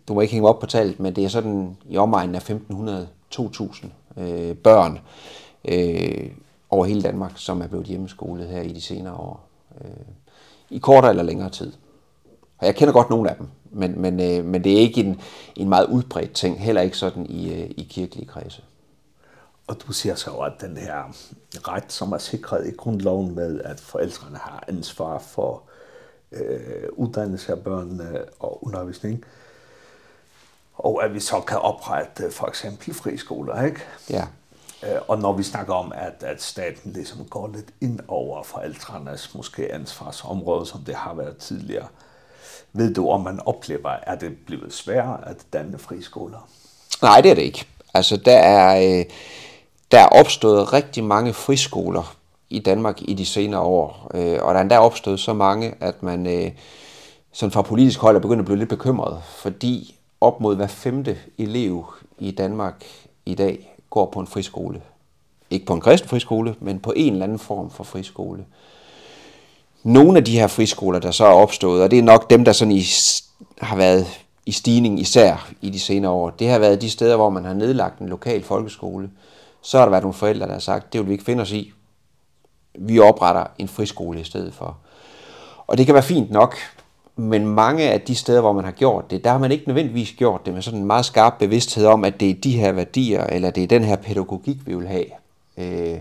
du må ikke hænge op på tallet, men det er sådan i omegnen af 1500-2000 øh, børn øh, over hele Danmark, som er blevet hjemmeskolet her i de senere år. Øh, I kortere eller længere tid. Og jeg kender godt nogle af dem, men, men, øh, men det er ikke en, en meget udbredt ting, heller ikke sådan i, øh, i kirkelige kredse og du siger så at den her ret, som er sikret i grundloven med, at forældrene har ansvar for øh, uddannelse af børnene og undervisning, og at vi så kan oprette for eksempel friskoler, ikke? Ja. Og når vi snakker om, at, at staten ligesom går lidt ind over forældrenes måske ansvarsområde, som det har været tidligere, ved du, om man oplever, at det blevet sværere at danne friskoler? Nej, det er det ikke. Altså, der er... Øh Der er opstået rigtig mange friskoler i Danmark i de senere år, øh, og der er endda opstået så mange, at man øh, sådan fra politisk hold er begyndt at blive lidt bekymret, fordi op mod hver femte elev i Danmark i dag går på en friskole. Ikke på en kristen friskole, men på en eller anden form for friskole. Nogle af de her friskoler, der så er opstået, og det er nok dem, der sådan i, har været i stigning især i de senere år, det har været de steder, hvor man har nedlagt en lokal folkeskole, øh, så har der været nogle forældre, der har sagt, det vil vi ikke finde os i. Vi opretter en friskole i stedet for. Og det kan være fint nok, men mange af de steder, hvor man har gjort det, der har man ikke nødvendigvis gjort det med sådan en meget skarp bevidsthed om, at det er de her værdier, eller det er den her pædagogik, vi vil have. Øh,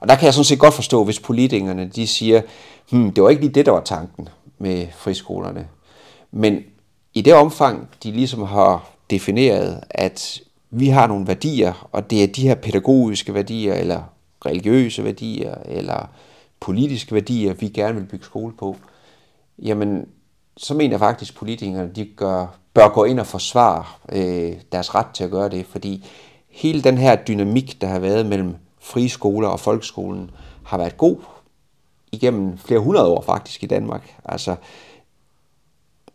og der kan jeg sådan set godt forstå, hvis politikerne de siger, hmm, det var ikke lige det, der var tanken med friskolerne. Men i det omfang, de ligesom har defineret, at vi har nogle værdier, og det er de her pædagogiske værdier, eller religiøse værdier, eller politiske værdier, vi gerne vil bygge skole på, jamen, så mener jeg faktisk, at politikerne de gør, bør gå ind og forsvare øh, deres ret til at gøre det, fordi hele den her dynamik, der har været mellem friskoler og folkeskolen, har været god igennem flere hundrede år faktisk i Danmark. Altså,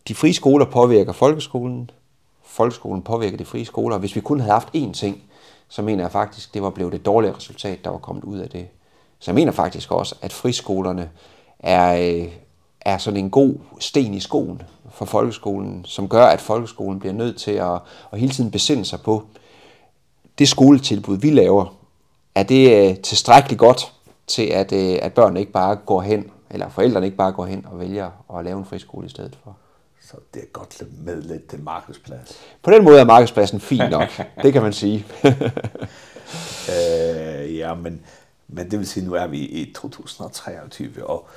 de frie skoler påvirker folkeskolen, folkeskolen påvirker de frie skoler. Hvis vi kun havde haft én ting, så mener jeg faktisk, det var blevet det dårlige resultat, der var kommet ud af det. Så jeg mener faktisk også, at friskolerne er, er sådan en god sten i skoen for folkeskolen, som gør, at folkeskolen bliver nødt til at, at hele tiden besinde sig på, det skoletilbud, vi laver, er det tilstrækkeligt godt til, at, at børnene ikke bare går hen, eller forældrene ikke bare går hen og vælger at lave en friskole i stedet for? Så det er godt med lidt til markedsplads. På den måde er markedspladsen fin nok, det kan man sige. øh, ja, men, men det vil sige, nu er vi i 2023, og,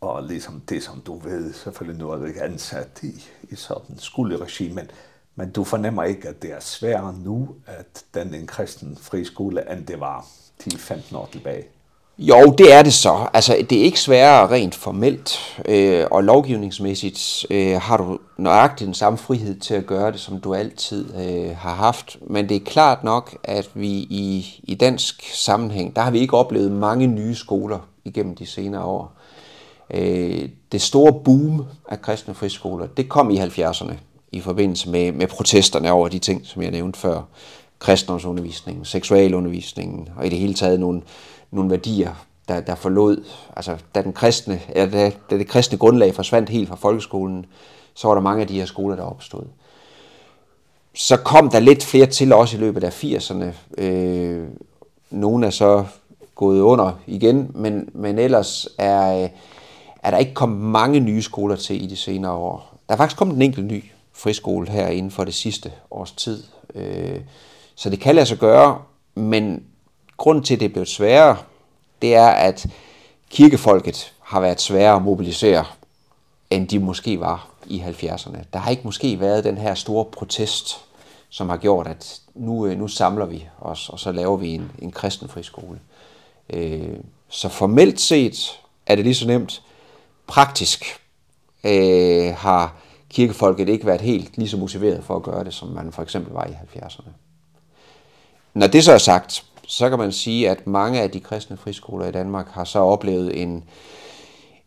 og ligesom det, som du ved, selvfølgelig nu er du ikke ansat i, i sådan en skoleregi, men, men du fornemmer ikke, at det er sværere nu at den en kristen friskole, end det var 10-15 år tilbage. Jo, det er det så. Altså, det er ikke sværere rent formelt, øh, og lovgivningsmæssigt øh, har du nøjagtigt den samme frihed til at gøre det, som du altid øh, har haft. Men det er klart nok, at vi i, i dansk sammenhæng, der har vi ikke oplevet mange nye skoler igennem de senere år. Øh, det store boom af kristne friskoler, det kom i 70'erne i forbindelse med, med protesterne over de ting, som jeg nævnte før. Kristendomsundervisningen, seksualundervisningen og i det hele taget nogle nogle værdier, der, der forlod, altså da, den kristne, ja, da, da det kristne grundlag forsvandt helt fra folkeskolen, så var der mange af de her skoler, der opstod. Så kom der lidt flere til også i løbet af 80'erne. Øh, nogle er så gået under igen, men, men ellers er, er der ikke kommet mange nye skoler til i de senere år. Der er faktisk kommet en enkelt ny friskole her inden for det sidste års tid. Øh, så det kan lade sig gøre, men grund til, at det er blevet sværere, det er, at kirkefolket har været sværere at mobilisere, end de måske var i 70'erne. Der har ikke måske været den her store protest, som har gjort, at nu, nu samler vi os, og så laver vi en, en kristenfri skole. Øh, så formelt set er det lige så nemt. Praktisk øh, har kirkefolket ikke været helt lige så motiveret for at gøre det, som man for eksempel var i 70'erne. Når det så er sagt, så kan man sige, at mange af de kristne friskoler i Danmark har så oplevet en,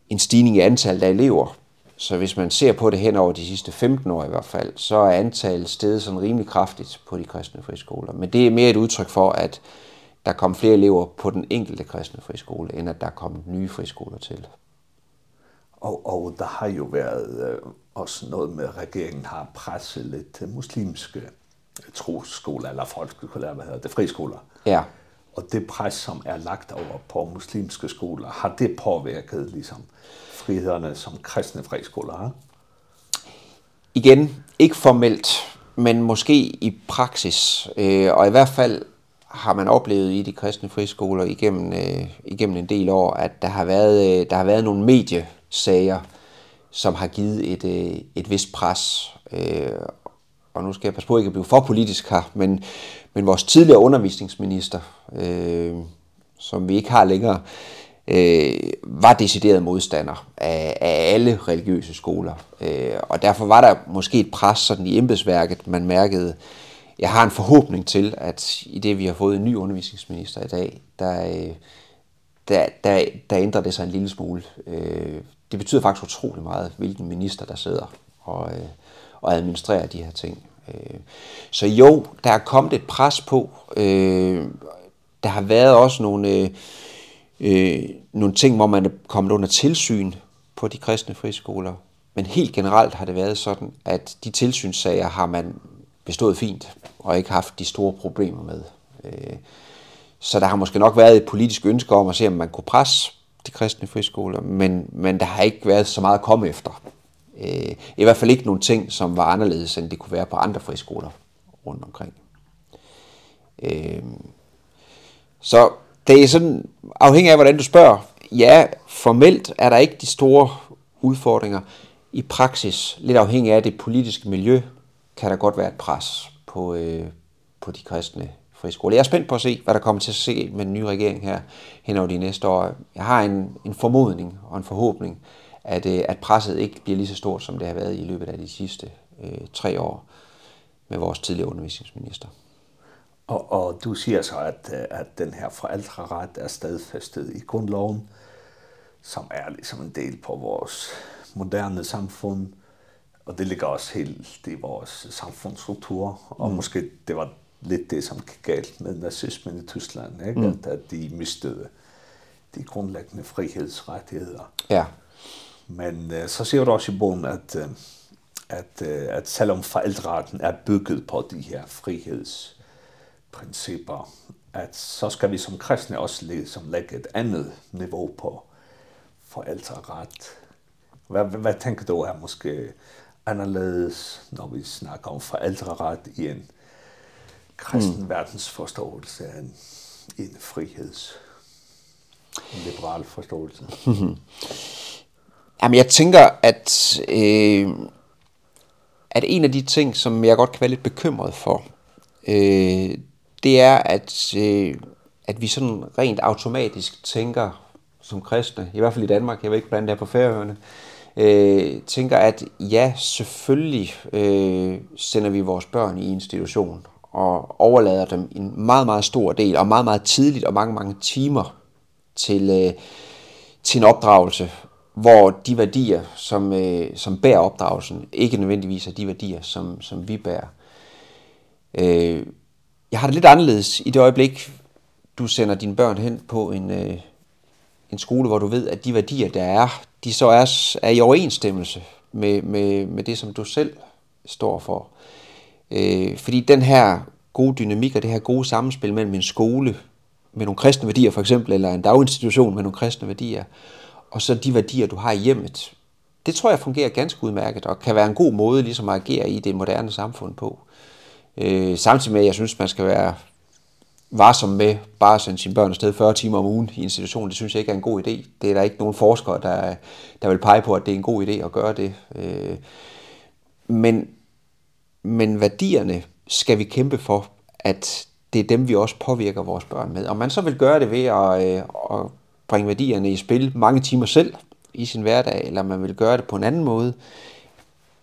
en stigning i antallet af elever. Så hvis man ser på det hen over de sidste 15 år i hvert fald, så er antallet steget sådan rimelig kraftigt på de kristne friskoler. Men det er mere et udtryk for, at der kom flere elever på den enkelte kristne friskole, end at der kom nye friskoler til. Og, og der har jo været øh, også noget med, at regeringen har presset lidt muslimske troskoler, eller folkeskoler, hvad hedder det, friskoler, Ja. Og det pres, som er lagt over på muslimske skoler, har det påvirket ligesom frihederne som kristne friskoler har? Igen, ikke formelt, men måske i praksis. Øh, og i hvert fald har man oplevet i de kristne friskoler igennem øh, igennem en del år at der har været øh, der har været nogle mediesager som har givet et øh, et vist pres øh, og nu skal jeg passe på ikke at blive for politisk her, men, men vores tidligere undervisningsminister, øh, som vi ikke har længere, øh, var decideret modstander af, af alle religiøse skoler. Øh, og derfor var der måske et pres sådan i embedsværket, man mærkede, jeg har en forhåbning til, at i det vi har fået en ny undervisningsminister i dag, der, der, der, der ændrer det sig en lille smule. Øh, det betyder faktisk utrolig meget, hvilken minister der sidder. Og, øh, og administrere de her ting. Øh, så jo, der er kommet et pres på. Øh, der har været også nogle, øh, nogle ting, hvor man er kommet under tilsyn på de kristne friskoler. Men helt generelt har det været sådan, at de tilsynssager har man bestået fint og ikke haft de store problemer med. Øh, så der har måske nok været et politisk ønske om at se, om man kunne presse de kristne friskoler, men, men der har ikke været så meget at komme efter øh, i hvert fald ikke nogle ting, som var anderledes, end det kunne være på andre friskoler rundt omkring. Øh, så det er sådan, afhængig af hvordan du spørger, ja, formelt er der ikke de store udfordringer. I praksis, lidt afhængig af det politiske miljø, kan der godt være et pres på, øh, på de kristne friskoler. Jeg er spændt på at se, hvad der kommer til at se med den nye regering her hen over de næste år. Jeg har en, en formodning og en forhåbning at, at presset ikke bliver lige så stort, som det har været i løbet af de sidste øh, tre år med vores tidligere undervisningsminister. Og, og du siger så, at, at den her forældreret er stadfæstet i grundloven, som er ligesom en del på vores moderne samfund, og det ligger også helt i vores samfundsstruktur, og mm. måske det var lidt det, som gik galt med nazismen i Tyskland, ikke? Mm. At, at de mistede de grundlæggende frihedsrettigheder. Ja. Men uh, så ser du også i bogen, at, uh, at, uh, at selvom forældreretten er bygget på de her frihedsprincipper, at så skal vi som kristne også ligesom lægge et andet niveau på forældreret. Hvad, hvad, hvad tænker du er måske anderledes, når vi snakker om forældreret i en kristen mm. verdensforståelse af en, en friheds, en liberal forståelse? Jamen, jeg tænker, at, øh, at en af de ting, som jeg godt kan være lidt bekymret for, øh, det er, at, øh, at vi sådan rent automatisk tænker som kristne, i hvert fald i Danmark, jeg ved ikke, hvordan det er på færøerne, øh, tænker, at ja, selvfølgelig øh, sender vi vores børn i institution og overlader dem en meget, meget stor del, og meget, meget tidligt og mange, mange timer til, øh, til en opdragelse, hvor de værdier som øh, som bærer opdragelsen ikke nødvendigvis er de værdier som som vi bærer. Øh, jeg har det lidt anderledes i det øjeblik du sender dine børn hen på en øh, en skole hvor du ved at de værdier der er, de så er er i overensstemmelse med med med det som du selv står for. Eh fordi den her gode dynamik og det her gode samspil mellem en skole med nogle kristne værdier for eksempel eller en daginstitution med nogle kristne værdier og så de værdier, du har i hjemmet. Det tror jeg fungerer ganske udmærket, og kan være en god måde ligesom at agere i det moderne samfund på. Øh, samtidig med, at jeg synes, man skal være varsom med bare at sende sine børn afsted 40 timer om ugen i institutionen. Det synes jeg ikke er en god idé. Det er der ikke nogen forskere, der, der vil pege på, at det er en god idé at gøre det. Øh, men, men værdierne skal vi kæmpe for, at det er dem, vi også påvirker vores børn med. Og man så vil gøre det ved at, at bringe værdierne i spil mange timer selv i sin hverdag, eller man vil gøre det på en anden måde.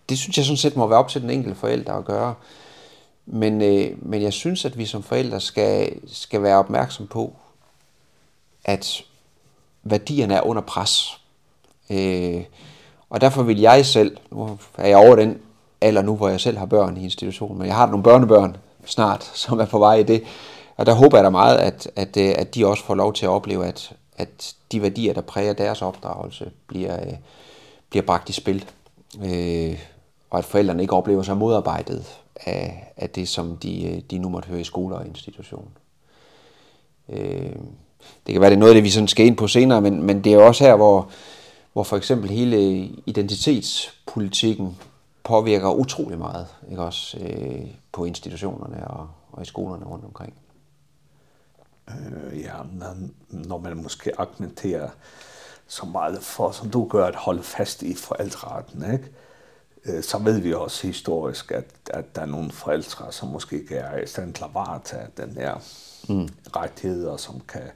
Det synes jeg sådan set må være op til den enkelte forælder at gøre. Men, øh, men jeg synes, at vi som forældre skal, skal være opmærksom på, at værdierne er under pres. Øh, og derfor vil jeg selv, nu er jeg over den alder nu, hvor jeg selv har børn i institutionen, men jeg har nogle børnebørn snart, som er på vej i det. Og der håber jeg da meget, at, at, at de også får lov til at opleve, at, at de værdier, der præger deres opdragelse, bliver, øh, bliver bragt i spil. Øh, og at forældrene ikke oplever sig modarbejdet af, af det, som de, de nu måtte høre i skoler og institutioner. Øh, det kan være, det er noget af det, vi sådan skal ind på senere, men, men det er også her, hvor, hvor for eksempel hele identitetspolitikken påvirker utrolig meget ikke også, øh, på institutionerne og, og i skolerne rundt omkring. Uh, ja, men når man måske argumenterer så meget for, som du gør, at holde fast i forældreretten, ikke? Uh, så ved vi også historisk, at, at der er nogle forældre, som måske ikke er i stand til at varetage den her mm. rettighed, og som kan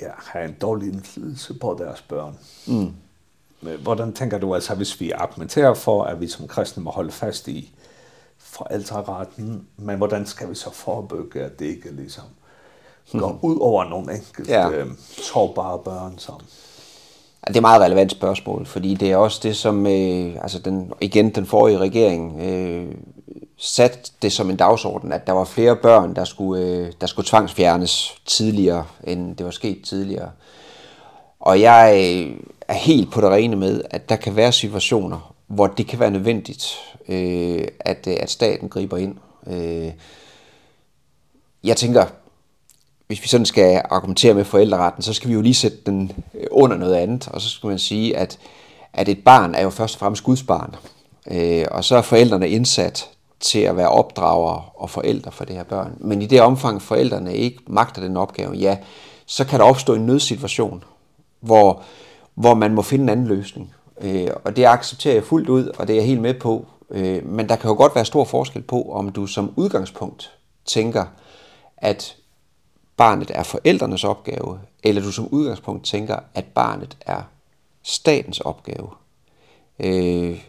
ja, have en dårlig indflydelse på deres børn. Mm. Hvordan tænker du, altså, hvis vi argumenterer for, at vi som kristne må holde fast i forældreretten, men hvordan skal vi så forebygge, at det ikke ligesom går ud over nogle enkelte ja. øh, sårbare børn som det er et meget relevant spørgsmål, fordi det er også det som øh, altså den igen den forrige regering øh, sat det som en dagsorden at der var flere børn der skulle øh, der skulle tvangsfjernes tidligere end det var sket tidligere. Og jeg er helt på det rene med at der kan være situationer hvor det kan være nødvendigt øh, at at staten griber ind. Øh, jeg tænker hvis vi sådan skal argumentere med forældreretten, så skal vi jo lige sætte den under noget andet, og så skal man sige, at, at et barn er jo først og fremmest Guds barn, øh, og så er forældrene indsat til at være opdrager og forældre for det her børn. Men i det omfang, forældrene ikke magter den opgave, ja, så kan der opstå en nødsituation, hvor, hvor man må finde en anden løsning. Øh, og det accepterer jeg fuldt ud, og det er jeg helt med på. Øh, men der kan jo godt være stor forskel på, om du som udgangspunkt tænker, at barnet er forældrenes opgave, eller du som udgangspunkt tænker, at barnet er statens opgave. Øh,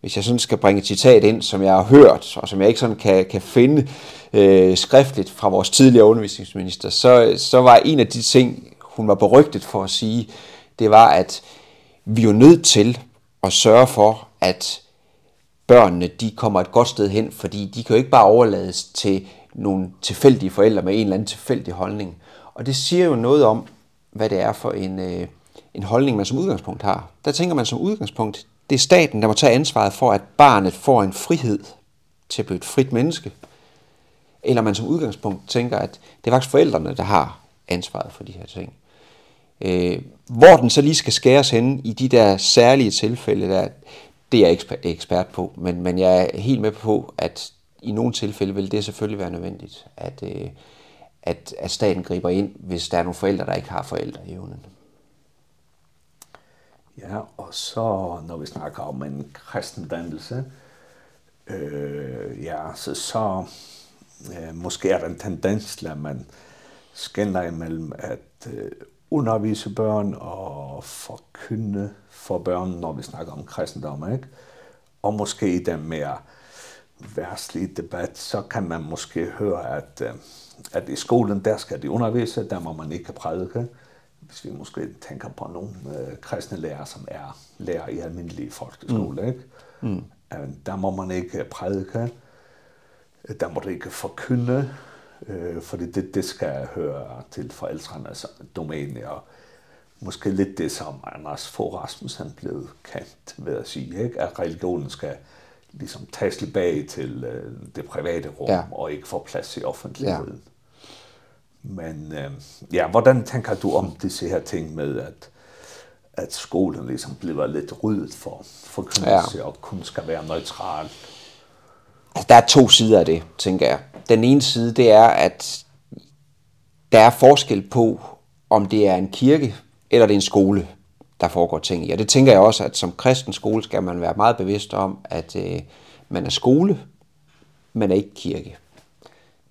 hvis jeg sådan skal bringe et citat ind, som jeg har hørt, og som jeg ikke sådan kan, kan finde øh, skriftligt fra vores tidligere undervisningsminister, så, så var en af de ting, hun var berygtet for at sige, det var, at vi er jo nødt til at sørge for, at børnene de kommer et godt sted hen, fordi de kan jo ikke bare overlades til nogle tilfældige forældre med en eller anden tilfældig holdning. Og det siger jo noget om, hvad det er for en, øh, en holdning, man som udgangspunkt har. Der tænker man som udgangspunkt, det er staten, der må tage ansvaret for, at barnet får en frihed til at blive et frit menneske. Eller man som udgangspunkt tænker, at det er faktisk forældrene, der har ansvaret for de her ting. Øh, hvor den så lige skal skæres hen i de der særlige tilfælde, der, det er jeg ekspert på, men, men jeg er helt med på, at i nogle tilfælde vil det selvfølgelig være nødvendigt, at, øh, at, at staten griber ind, hvis der er nogle forældre, der ikke har forældreevnen. Ja, og så når vi snakker om en kristendannelse, øh, ja, så, så øh, måske er der en tendens til, at man skænder imellem at øh, undervise børn og forkynde for børn, når vi snakker om kristendom, ikke? Og måske i den mere världslig debatt så kan man måske høre, at, at i skolen, der skal de undervise, der må man ikke prædike. Hvis vi måske tænker på nogle øh, kristne lærer, som er lærer i almindelige folkeskole, mm. ikke? Mm. Der må man ikke prædike, der må du ikke forkynde, øh, fordi det, det skal høre til forældrenes domæne, og måske lidt det, som Anders Fogh Rasmussen blev kendt ved at sige, ikke? at religionen skal liksom tages tilbage til øh, det private rum ja. og ikke få plads i offentligheden. Ja. Men øh, ja, hvordan tænker du om disse her ting med, at, at skolen liksom bliver lidt ryddet for for kunst ja. og kun skal være neutral? Altså, der er to sider af det, tænker jeg. Den ene side, det er, at der er forskel på, om det er en kirke eller det er en skole der foregår ting i. Og det tænker jeg også, at som kristen skole skal man være meget bevidst om, at øh, man er skole, men er ikke kirke.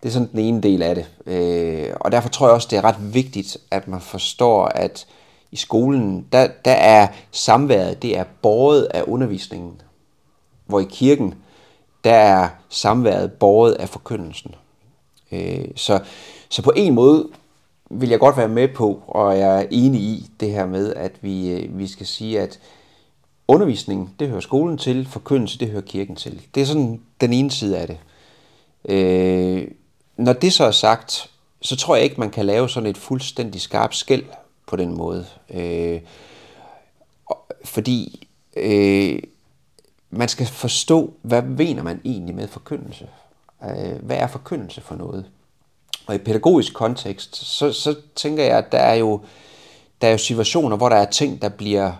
Det er sådan den ene del af det. Øh, og derfor tror jeg også, det er ret vigtigt, at man forstår, at i skolen, der, der er samværet, det er båret af undervisningen. Hvor i kirken, der er samværet båret af forkyndelsen. Øh, så, så på en måde vil jeg godt være med på, og jeg er enig i det her med, at vi, vi skal sige, at undervisning, det hører skolen til, forkyndelse, det hører kirken til. Det er sådan den ene side af det. Øh, når det så er sagt, så tror jeg ikke, man kan lave sådan et fuldstændig skarpt skæld på den måde. Øh, fordi øh, man skal forstå, hvad mener man egentlig med forkyndelse? Øh, hvad er forkyndelse for noget? og i pædagogisk kontekst, så, så tænker jeg, at der er jo, der er jo situationer, hvor der er ting, der bliver,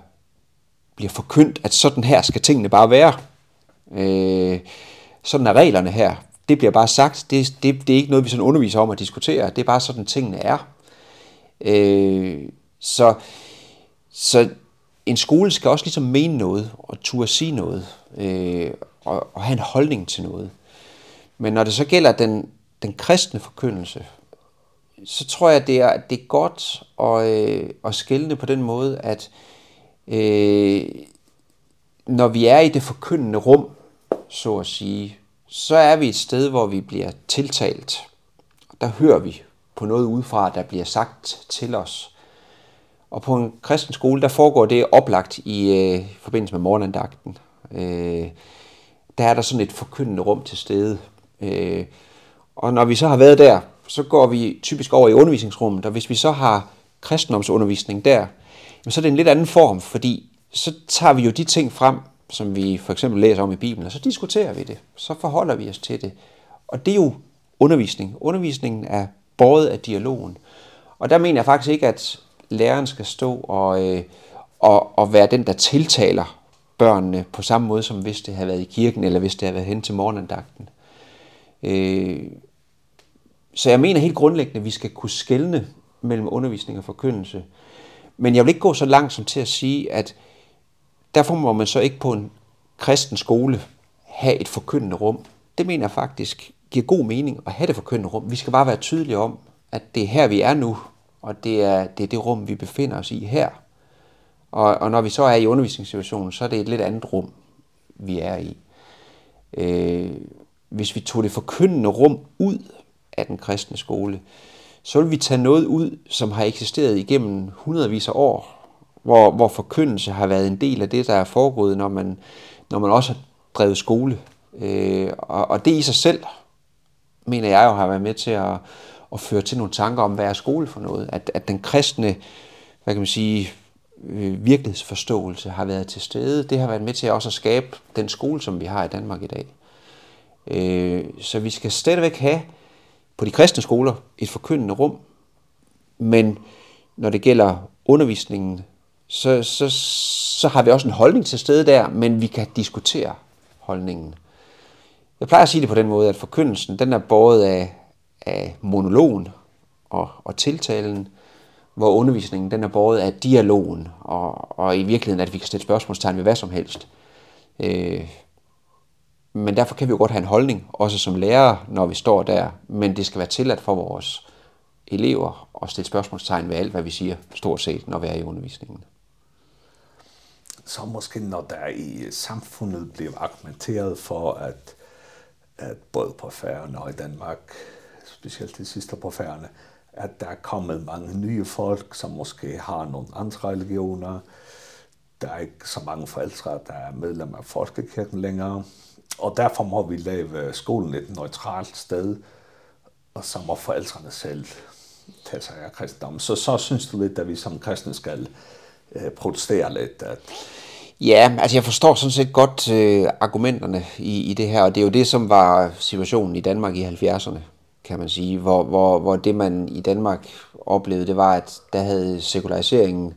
bliver forkyndt, at sådan her skal tingene bare være. Øh, sådan er reglerne her. Det bliver bare sagt. Det, det, det er ikke noget, vi sådan underviser om at diskutere. Det er bare sådan, tingene er. Øh, så, så en skole skal også ligesom mene noget, og turde sige noget, øh, og, og have en holdning til noget. Men når det så gælder den, den kristne forkyndelse, så tror jeg, det er, det er godt at, øh, at skille på den måde, at øh, når vi er i det forkyndende rum, så at sige, så er vi et sted, hvor vi bliver tiltalt. Der hører vi på noget udefra, der bliver sagt til os. Og på en kristen skole, der foregår det oplagt i øh, forbindelse med morgenandagten. Øh, der er der sådan et forkyndende rum til stede. Øh, Og når vi så har været der, så går vi typisk over i undervisningsrummet, og hvis vi så har kristendomsundervisning der, så er det en lidt anden form, fordi så tager vi jo de ting frem, som vi for eksempel læser om i Bibelen, og så diskuterer vi det, så forholder vi os til det. Og det er jo undervisning. Undervisningen er båret af dialogen. Og der mener jeg faktisk ikke, at læreren skal stå og, øh, og, og være den, der tiltaler børnene på samme måde, som hvis det havde været i kirken, eller hvis det havde været hen til morgenandagten. Øh, så jeg mener helt grundlæggende, at vi skal kunne skelne mellem undervisning og forkyndelse. Men jeg vil ikke gå så langt som til at sige, at derfor må man så ikke på en kristen skole have et forkyndende rum. Det mener jeg faktisk giver god mening at have det forkyndende rum. Vi skal bare være tydelige om, at det er her, vi er nu, og det er, det er det rum, vi befinder os i her. Og, og når vi så er i undervisningssituationen, så er det et lidt andet rum, vi er i. Øh, hvis vi tog det forkyndende rum ud af den kristne skole, så vil vi tage noget ud, som har eksisteret igennem hundredvis af år, hvor, hvor forkyndelse har været en del af det, der er foregået, når man, når man også har drevet skole. Øh, og, og det i sig selv, mener jeg jo, har været med til at, at føre til nogle tanker om, hvad er skole for noget. At, at den kristne, hvad kan man sige, øh, virkelighedsforståelse har været til stede. Det har været med til også at skabe den skole, som vi har i Danmark i dag. Øh, så vi skal stadigvæk have på de kristne skoler et forkyndende rum, men når det gælder undervisningen, så, så, så har vi også en holdning til stede der, men vi kan diskutere holdningen. Jeg plejer at sige det på den måde, at forkyndelsen den er båret af, af monologen og, og tiltalen, hvor undervisningen den er båret af dialogen, og, og i virkeligheden, at vi kan stille spørgsmålstegn ved hvad som helst. Øh, Men derfor kan vi jo godt have en holdning, også som lærer, når vi står der. Men det skal være tilladt for vores elever at stille spørgsmålstegn ved alt, hvad vi siger, stort set, når vi er i undervisningen. Så måske når der i samfundet bliver argumenteret for, at, at både på færgerne og i Danmark, specielt det sidste på færgerne, at der er kommet mange nye folk, som måske har nogle andre religioner. Der er ikke så mange forældre, der er medlem af Folkekirken længere. Og derfor må vi lave skolen et neutralt sted, og så må forældrene selv tage sig af kristendommen. Så, så synes du lidt, at vi som kristne skal øh, protestere lidt, at Ja, altså jeg forstår sådan set godt øh, argumenterne i i det her, og det er jo det som var situationen i Danmark i 70'erne, kan man sige, hvor hvor hvor det man i Danmark oplevede, det var at der havde sekulariseringen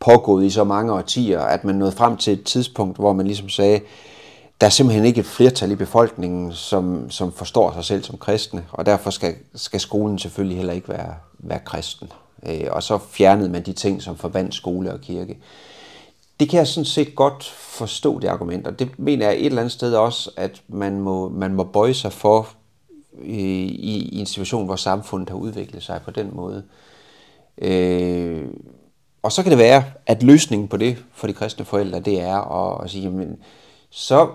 pågået i så mange årtier, at man nåede frem til et tidspunkt, hvor man ligesom sagde, der er simpelthen ikke et flertal i befolkningen, som, som forstår sig selv som kristne, og derfor skal, skal skolen selvfølgelig heller ikke være, være kristen. Øh, og så fjernede man de ting, som forbandt skole og kirke. Det kan jeg sådan set godt forstå, det argument, og det mener jeg et eller andet sted også, at man må, man må bøje sig for øh, i, i en situation, hvor samfundet har udviklet sig på den måde. Øh, og så kan det være, at løsningen på det for de kristne forældre, det er at, at sige, jamen, så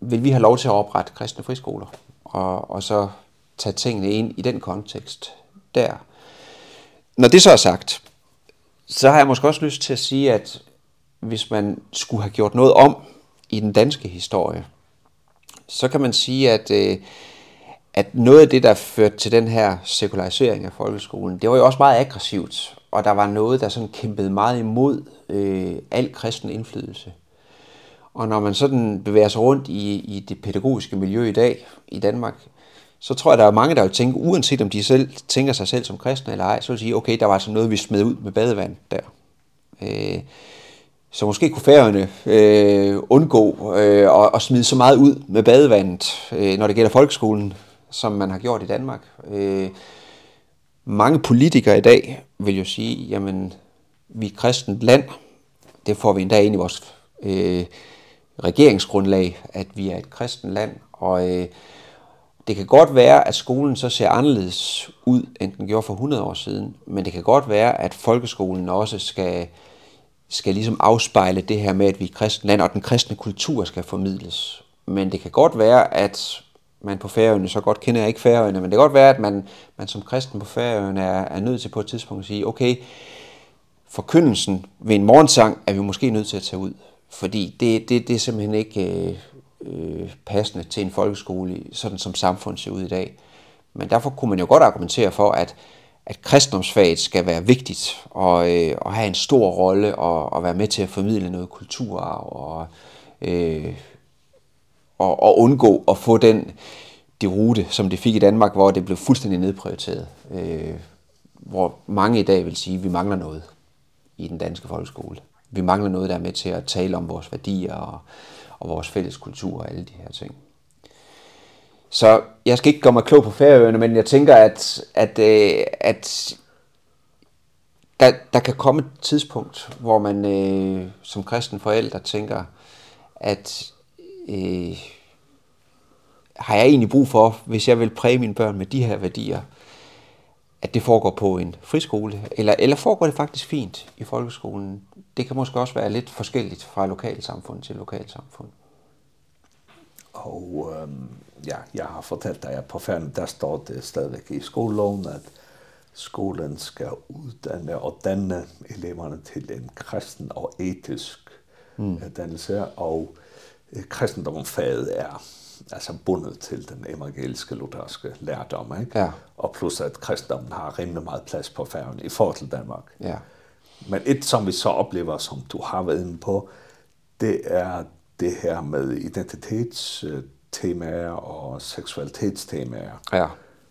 vil vi have lov til at oprette kristne friskoler og, og så tage tingene ind i den kontekst der. Når det så er sagt, så har jeg måske også lyst til at sige, at hvis man skulle have gjort noget om i den danske historie, så kan man sige, at, øh, at noget af det, der førte til den her sekularisering af folkeskolen, det var jo også meget aggressivt, og der var noget, der sådan kæmpede meget imod øh, al kristen indflydelse Og når man sådan bevæger sig rundt i, i det pædagogiske miljø i dag i Danmark, så tror jeg, der er mange, der vil tænke, uanset om de selv tænker sig selv som kristne eller ej, så vil sige, okay, der var altså noget, vi smed ud med badevand der. Øh, så måske kunne færøerne øh, undgå øh, at, at smide så meget ud med badevandet, øh, når det gælder folkeskolen, som man har gjort i Danmark. Øh, mange politikere i dag vil jo sige, jamen, vi er kristent land, det får vi endda ind i vores øh, regeringsgrundlag, at vi er et kristen land, og øh, det kan godt være, at skolen så ser anderledes ud, end den gjorde for 100 år siden, men det kan godt være, at folkeskolen også skal, skal ligesom afspejle det her med, at vi er et kristent land, og den kristne kultur skal formidles. Men det kan godt være, at man på Færøerne, så godt kender jeg ikke Færøerne, men det kan godt være, at man, man som kristen på Færøerne er, er nødt til på et tidspunkt at sige, okay, forkyndelsen ved en morgensang er vi måske nødt til at tage ud. Fordi det, det, det er simpelthen ikke øh, passende til en folkeskole, sådan som samfundet ser ud i dag. Men derfor kunne man jo godt argumentere for, at, at kristendomsfaget skal være vigtigt og, øh, og have en stor rolle og, og være med til at formidle noget kulturarv og, øh, og, og undgå at få den de rute, som det fik i Danmark, hvor det blev fuldstændig nedprioriteret. Øh, hvor mange i dag vil sige, at vi mangler noget i den danske folkeskole vi mangler noget, der er med til at tale om vores værdier og, og vores fælles kultur og alle de her ting. Så jeg skal ikke gøre mig klog på færøerne, men jeg tænker, at, at, øh, at der, der kan komme et tidspunkt, hvor man øh, som kristen forælder tænker, at øh, har jeg egentlig brug for, hvis jeg vil præge mine børn med de her værdier, at det foregår på en friskole, eller, eller foregår det faktisk fint i folkeskolen. Det kan måske også være lidt forskelligt fra lokalsamfund til lokalsamfund. Og øhm, ja, jeg har fortalt dig, at på færden, der står det stadigvæk i skoleloven, at skolen skal uddanne og danne eleverne til en kristen og etisk mm. dannelse, og kristendomfaget er altså bundet til den evangeliske lutherske lærdom, ikke? Ja. Og plus at kristendommen har rimelig meget plads på færgen i forhold til Danmark. Ja. Men et, som vi så oplever, som du har været inde på, det er det her med identitetstemaer og seksualitetstemaer. Ja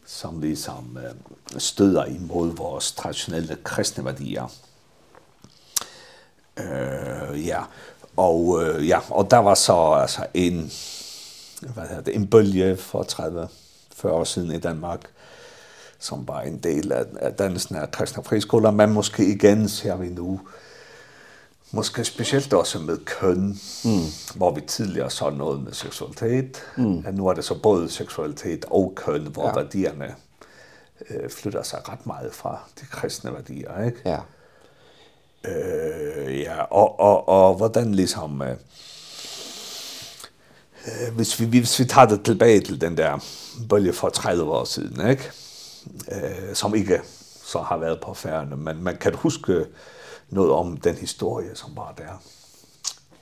som ligesom øh, støder imod vores traditionelle kristne værdier. Øh, ja. Og øh, ja, og der var så altså en hvad hedder det, en bølge for 30-40 år siden i Danmark, som var en del af, af dansen af kristne friskoler, men måske igen ser vi nu, måske specielt også med køn, mm. hvor vi tidligere så noget med seksualitet, mm. at nu er det så både seksualitet og køn, hvor ja. værdierne øh, flytter sig ret meget fra de kristne værdier, ikke? Ja. Øh, ja, og, og, og hvordan ligesom... Øh, eh hvis, vi, hvis vi tager det tilbage til den der bølge for 30 år siden, ikke? Eh som ikke så har været på færne, men man kan huske noget om den historie, som var der.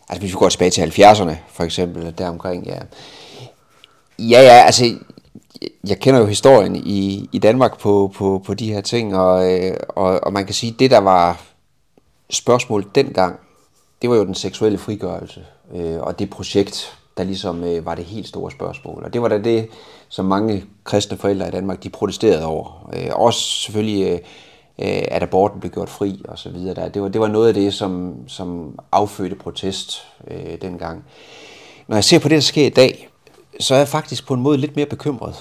Altså hvis vi går tilbage til 70'erne, for eksempel, deromkring, ja. Ja, ja, altså, jeg kender jo historien i, i Danmark på, på, på de her ting, og, og, og man kan sige, det der var spørgsmål dengang, det var jo den seksuelle frigørelse, øh, og det projekt, der ligesom øh, var det helt store spørgsmål. Og det var da det, som mange kristne forældre i Danmark, de protesterede over. Øh, også selvfølgelig, øh, at aborten blev gjort fri og så videre. Der. Det, var, det var noget af det, som, som affødte protest øh, dengang. Når jeg ser på det, der sker i dag, så er jeg faktisk på en måde lidt mere bekymret.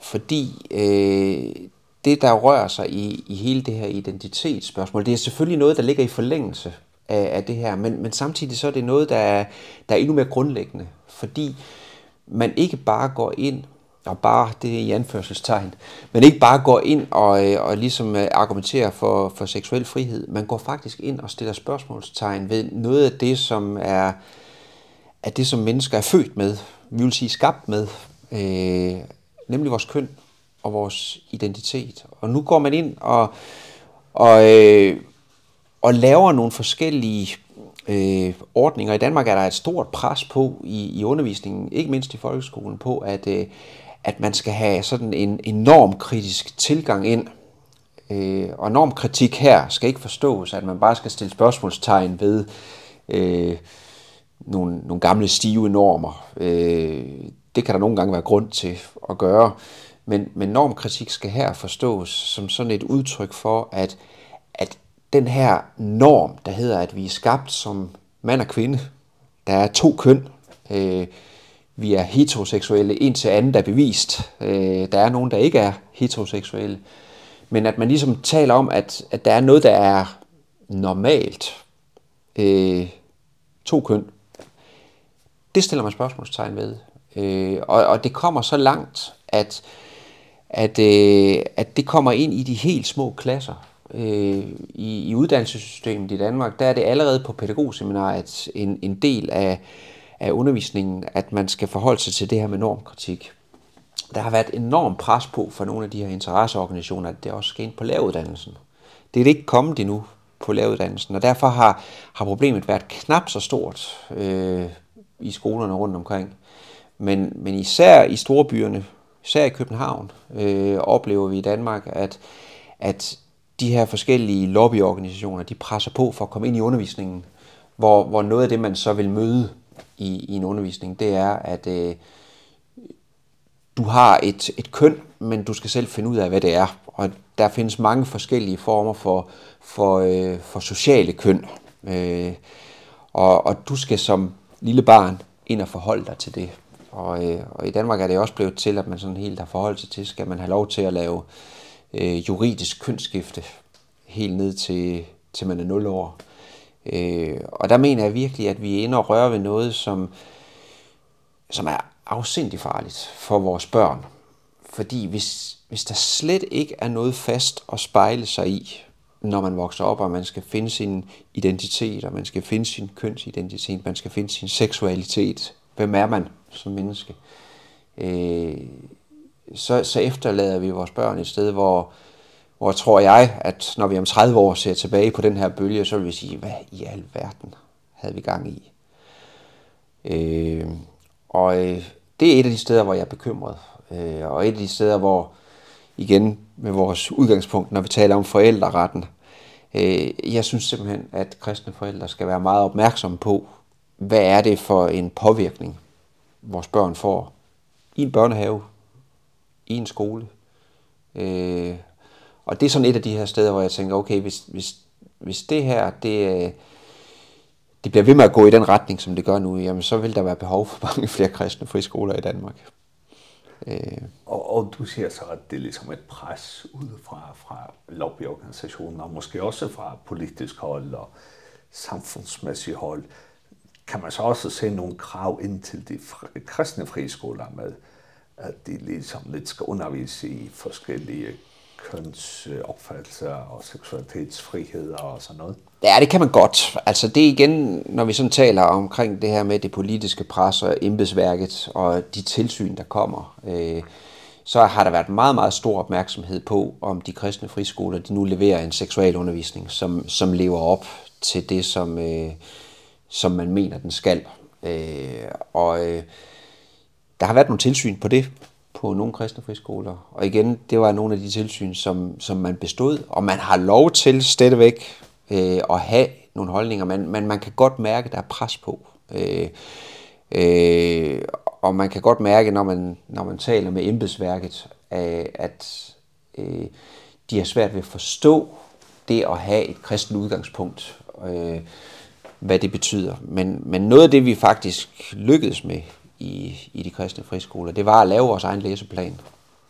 Fordi øh, det, der rører sig i, i hele det her identitetsspørgsmål, det er selvfølgelig noget, der ligger i forlængelse af, af det her, men, men samtidig så er det noget, der er, der er endnu mere grundlæggende fordi man ikke bare går ind og bare det er i anførselstegn, men ikke bare går ind og, og ligesom argumenterer for, for seksuel frihed. Man går faktisk ind og stiller spørgsmålstegn ved noget af det, som er, er det, som mennesker er født med, vi vil sige skabt med, øh, nemlig vores køn og vores identitet. Og nu går man ind og, og, øh, og laver nogle forskellige øh, ordninger. I Danmark er der et stort pres på i, i undervisningen, ikke mindst i folkeskolen, på at, øh, at man skal have sådan en enorm kritisk tilgang ind. Øh, og enorm kritik her skal ikke forstås, at man bare skal stille spørgsmålstegn ved øh, nogle, nogle gamle stive normer. Øh, det kan der nogle gange være grund til at gøre. Men, men normkritik skal her forstås som sådan et udtryk for, at, at den her norm, der hedder, at vi er skabt som mand og kvinde. Der er to køn. Øh, vi er heteroseksuelle en til anden, der er bevist. Øh, der er nogen, der ikke er heteroseksuelle. Men at man ligesom taler om, at, at der er noget, der er normalt. Øh, to køn. Det stiller man spørgsmålstegn ved. Øh, og, og det kommer så langt, at, at, øh, at det kommer ind i de helt små klasser øh, i, i uddannelsessystemet i Danmark, der er det allerede på pædagogseminariet en, en del af, af undervisningen, at man skal forholde sig til det her med normkritik. Der har været enorm pres på for nogle af de her interesseorganisationer, at det også skal ind på læreruddannelsen. Det er det ikke kommet endnu på læreruddannelsen, og derfor har, har problemet været knap så stort øh, i skolerne rundt omkring. Men, men især i store byerne, især i København, øh, oplever vi i Danmark, at, at de her forskellige lobbyorganisationer, de presser på for at komme ind i undervisningen, hvor hvor noget af det man så vil møde i i en undervisning, det er at øh, du har et et køn, men du skal selv finde ud af hvad det er. Og der findes mange forskellige former for for øh, for sociale køn. Øh, og og du skal som lille barn ind og forholde dig til det. Og øh, og i Danmark er det også blevet til at man sådan helt har forholdt sig til, skal man have lov til at lave øh, øh, juridisk kønsskifte helt ned til til man er 0 år. Øh, og der mener jeg virkelig at vi er inde og rører ved noget som som er afsindig farligt for vores børn. Fordi hvis hvis der slet ikke er noget fast at spejle sig i, når man vokser op, og man skal finde sin identitet, og man skal finde sin kønsidentitet, man skal finde sin seksualitet. Hvem er man som menneske? Øh, så, så efterlader vi vores børn et sted, hvor, hvor tror jeg, at når vi om 30 år ser tilbage på den her bølge, så vil vi sige, hvad i al verden havde vi gang i? Øh, og øh, det er et af de steder, hvor jeg er bekymret. Øh, og et af de steder, hvor igen med vores udgangspunkt, når vi taler om forældreretten, øh, jeg synes simpelthen, at kristne forældre skal være meget opmærksomme på, hvad er det for en påvirkning, vores børn får i en børnehave, i en skole. Øh, og det er sådan et af de her steder, hvor jeg tænker, okay, hvis, hvis, hvis det her, det, det bliver ved med at gå i den retning, som det gør nu, jamen så vil der være behov for mange flere kristne friskoler i Danmark. Øh. Og, og du ser så, at det er ligesom et pres udefra fra lobbyorganisationer, og måske også fra politisk hold og samfundsmæssigt hold. Kan man så også se nogle krav ind til de fri, kristne friskoler med, at de liksom lidt skal undervise i forskellige kønsopfattelser og seksualitetsfrihed og sådan noget. Ja, det kan man godt. Altså det igen, når vi sådan taler omkring det her med det politiske pres og embedsværket og de tilsyn, der kommer, øh, så har der været meget, meget stor opmærksomhed på, om de kristne friskoler de nu leverer en seksualundervisning, som, som lever op til det, som, øh, som man mener, den skal. Øh, og... Øh, der har været nogle tilsyn på det på nogle kristne friskoler. Og igen, det var nogle af de tilsyn, som, som man bestod, og man har lov til stadigvæk øh, at have nogle holdninger, men, men man kan godt mærke, at der er pres på. Øh, øh, og man kan godt mærke, når man, når man taler med embedsværket, øh, at øh, de har svært ved at forstå det at have et kristent udgangspunkt, øh, hvad det betyder. Men, men noget af det, vi faktisk lykkedes med i, i de kristne friskoler, det var at lave vores egen læseplan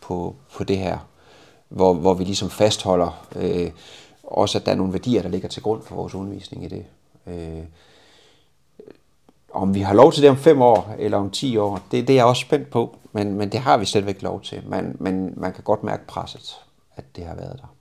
på, på det her, hvor, hvor vi ligesom fastholder øh, også, at der er nogle værdier, der ligger til grund for vores undervisning i det. Øh, om vi har lov til det om 5 år eller om 10 år, det, det er jeg også spændt på, men, men det har vi slet lov til. men men man kan godt mærke presset, at det har været der.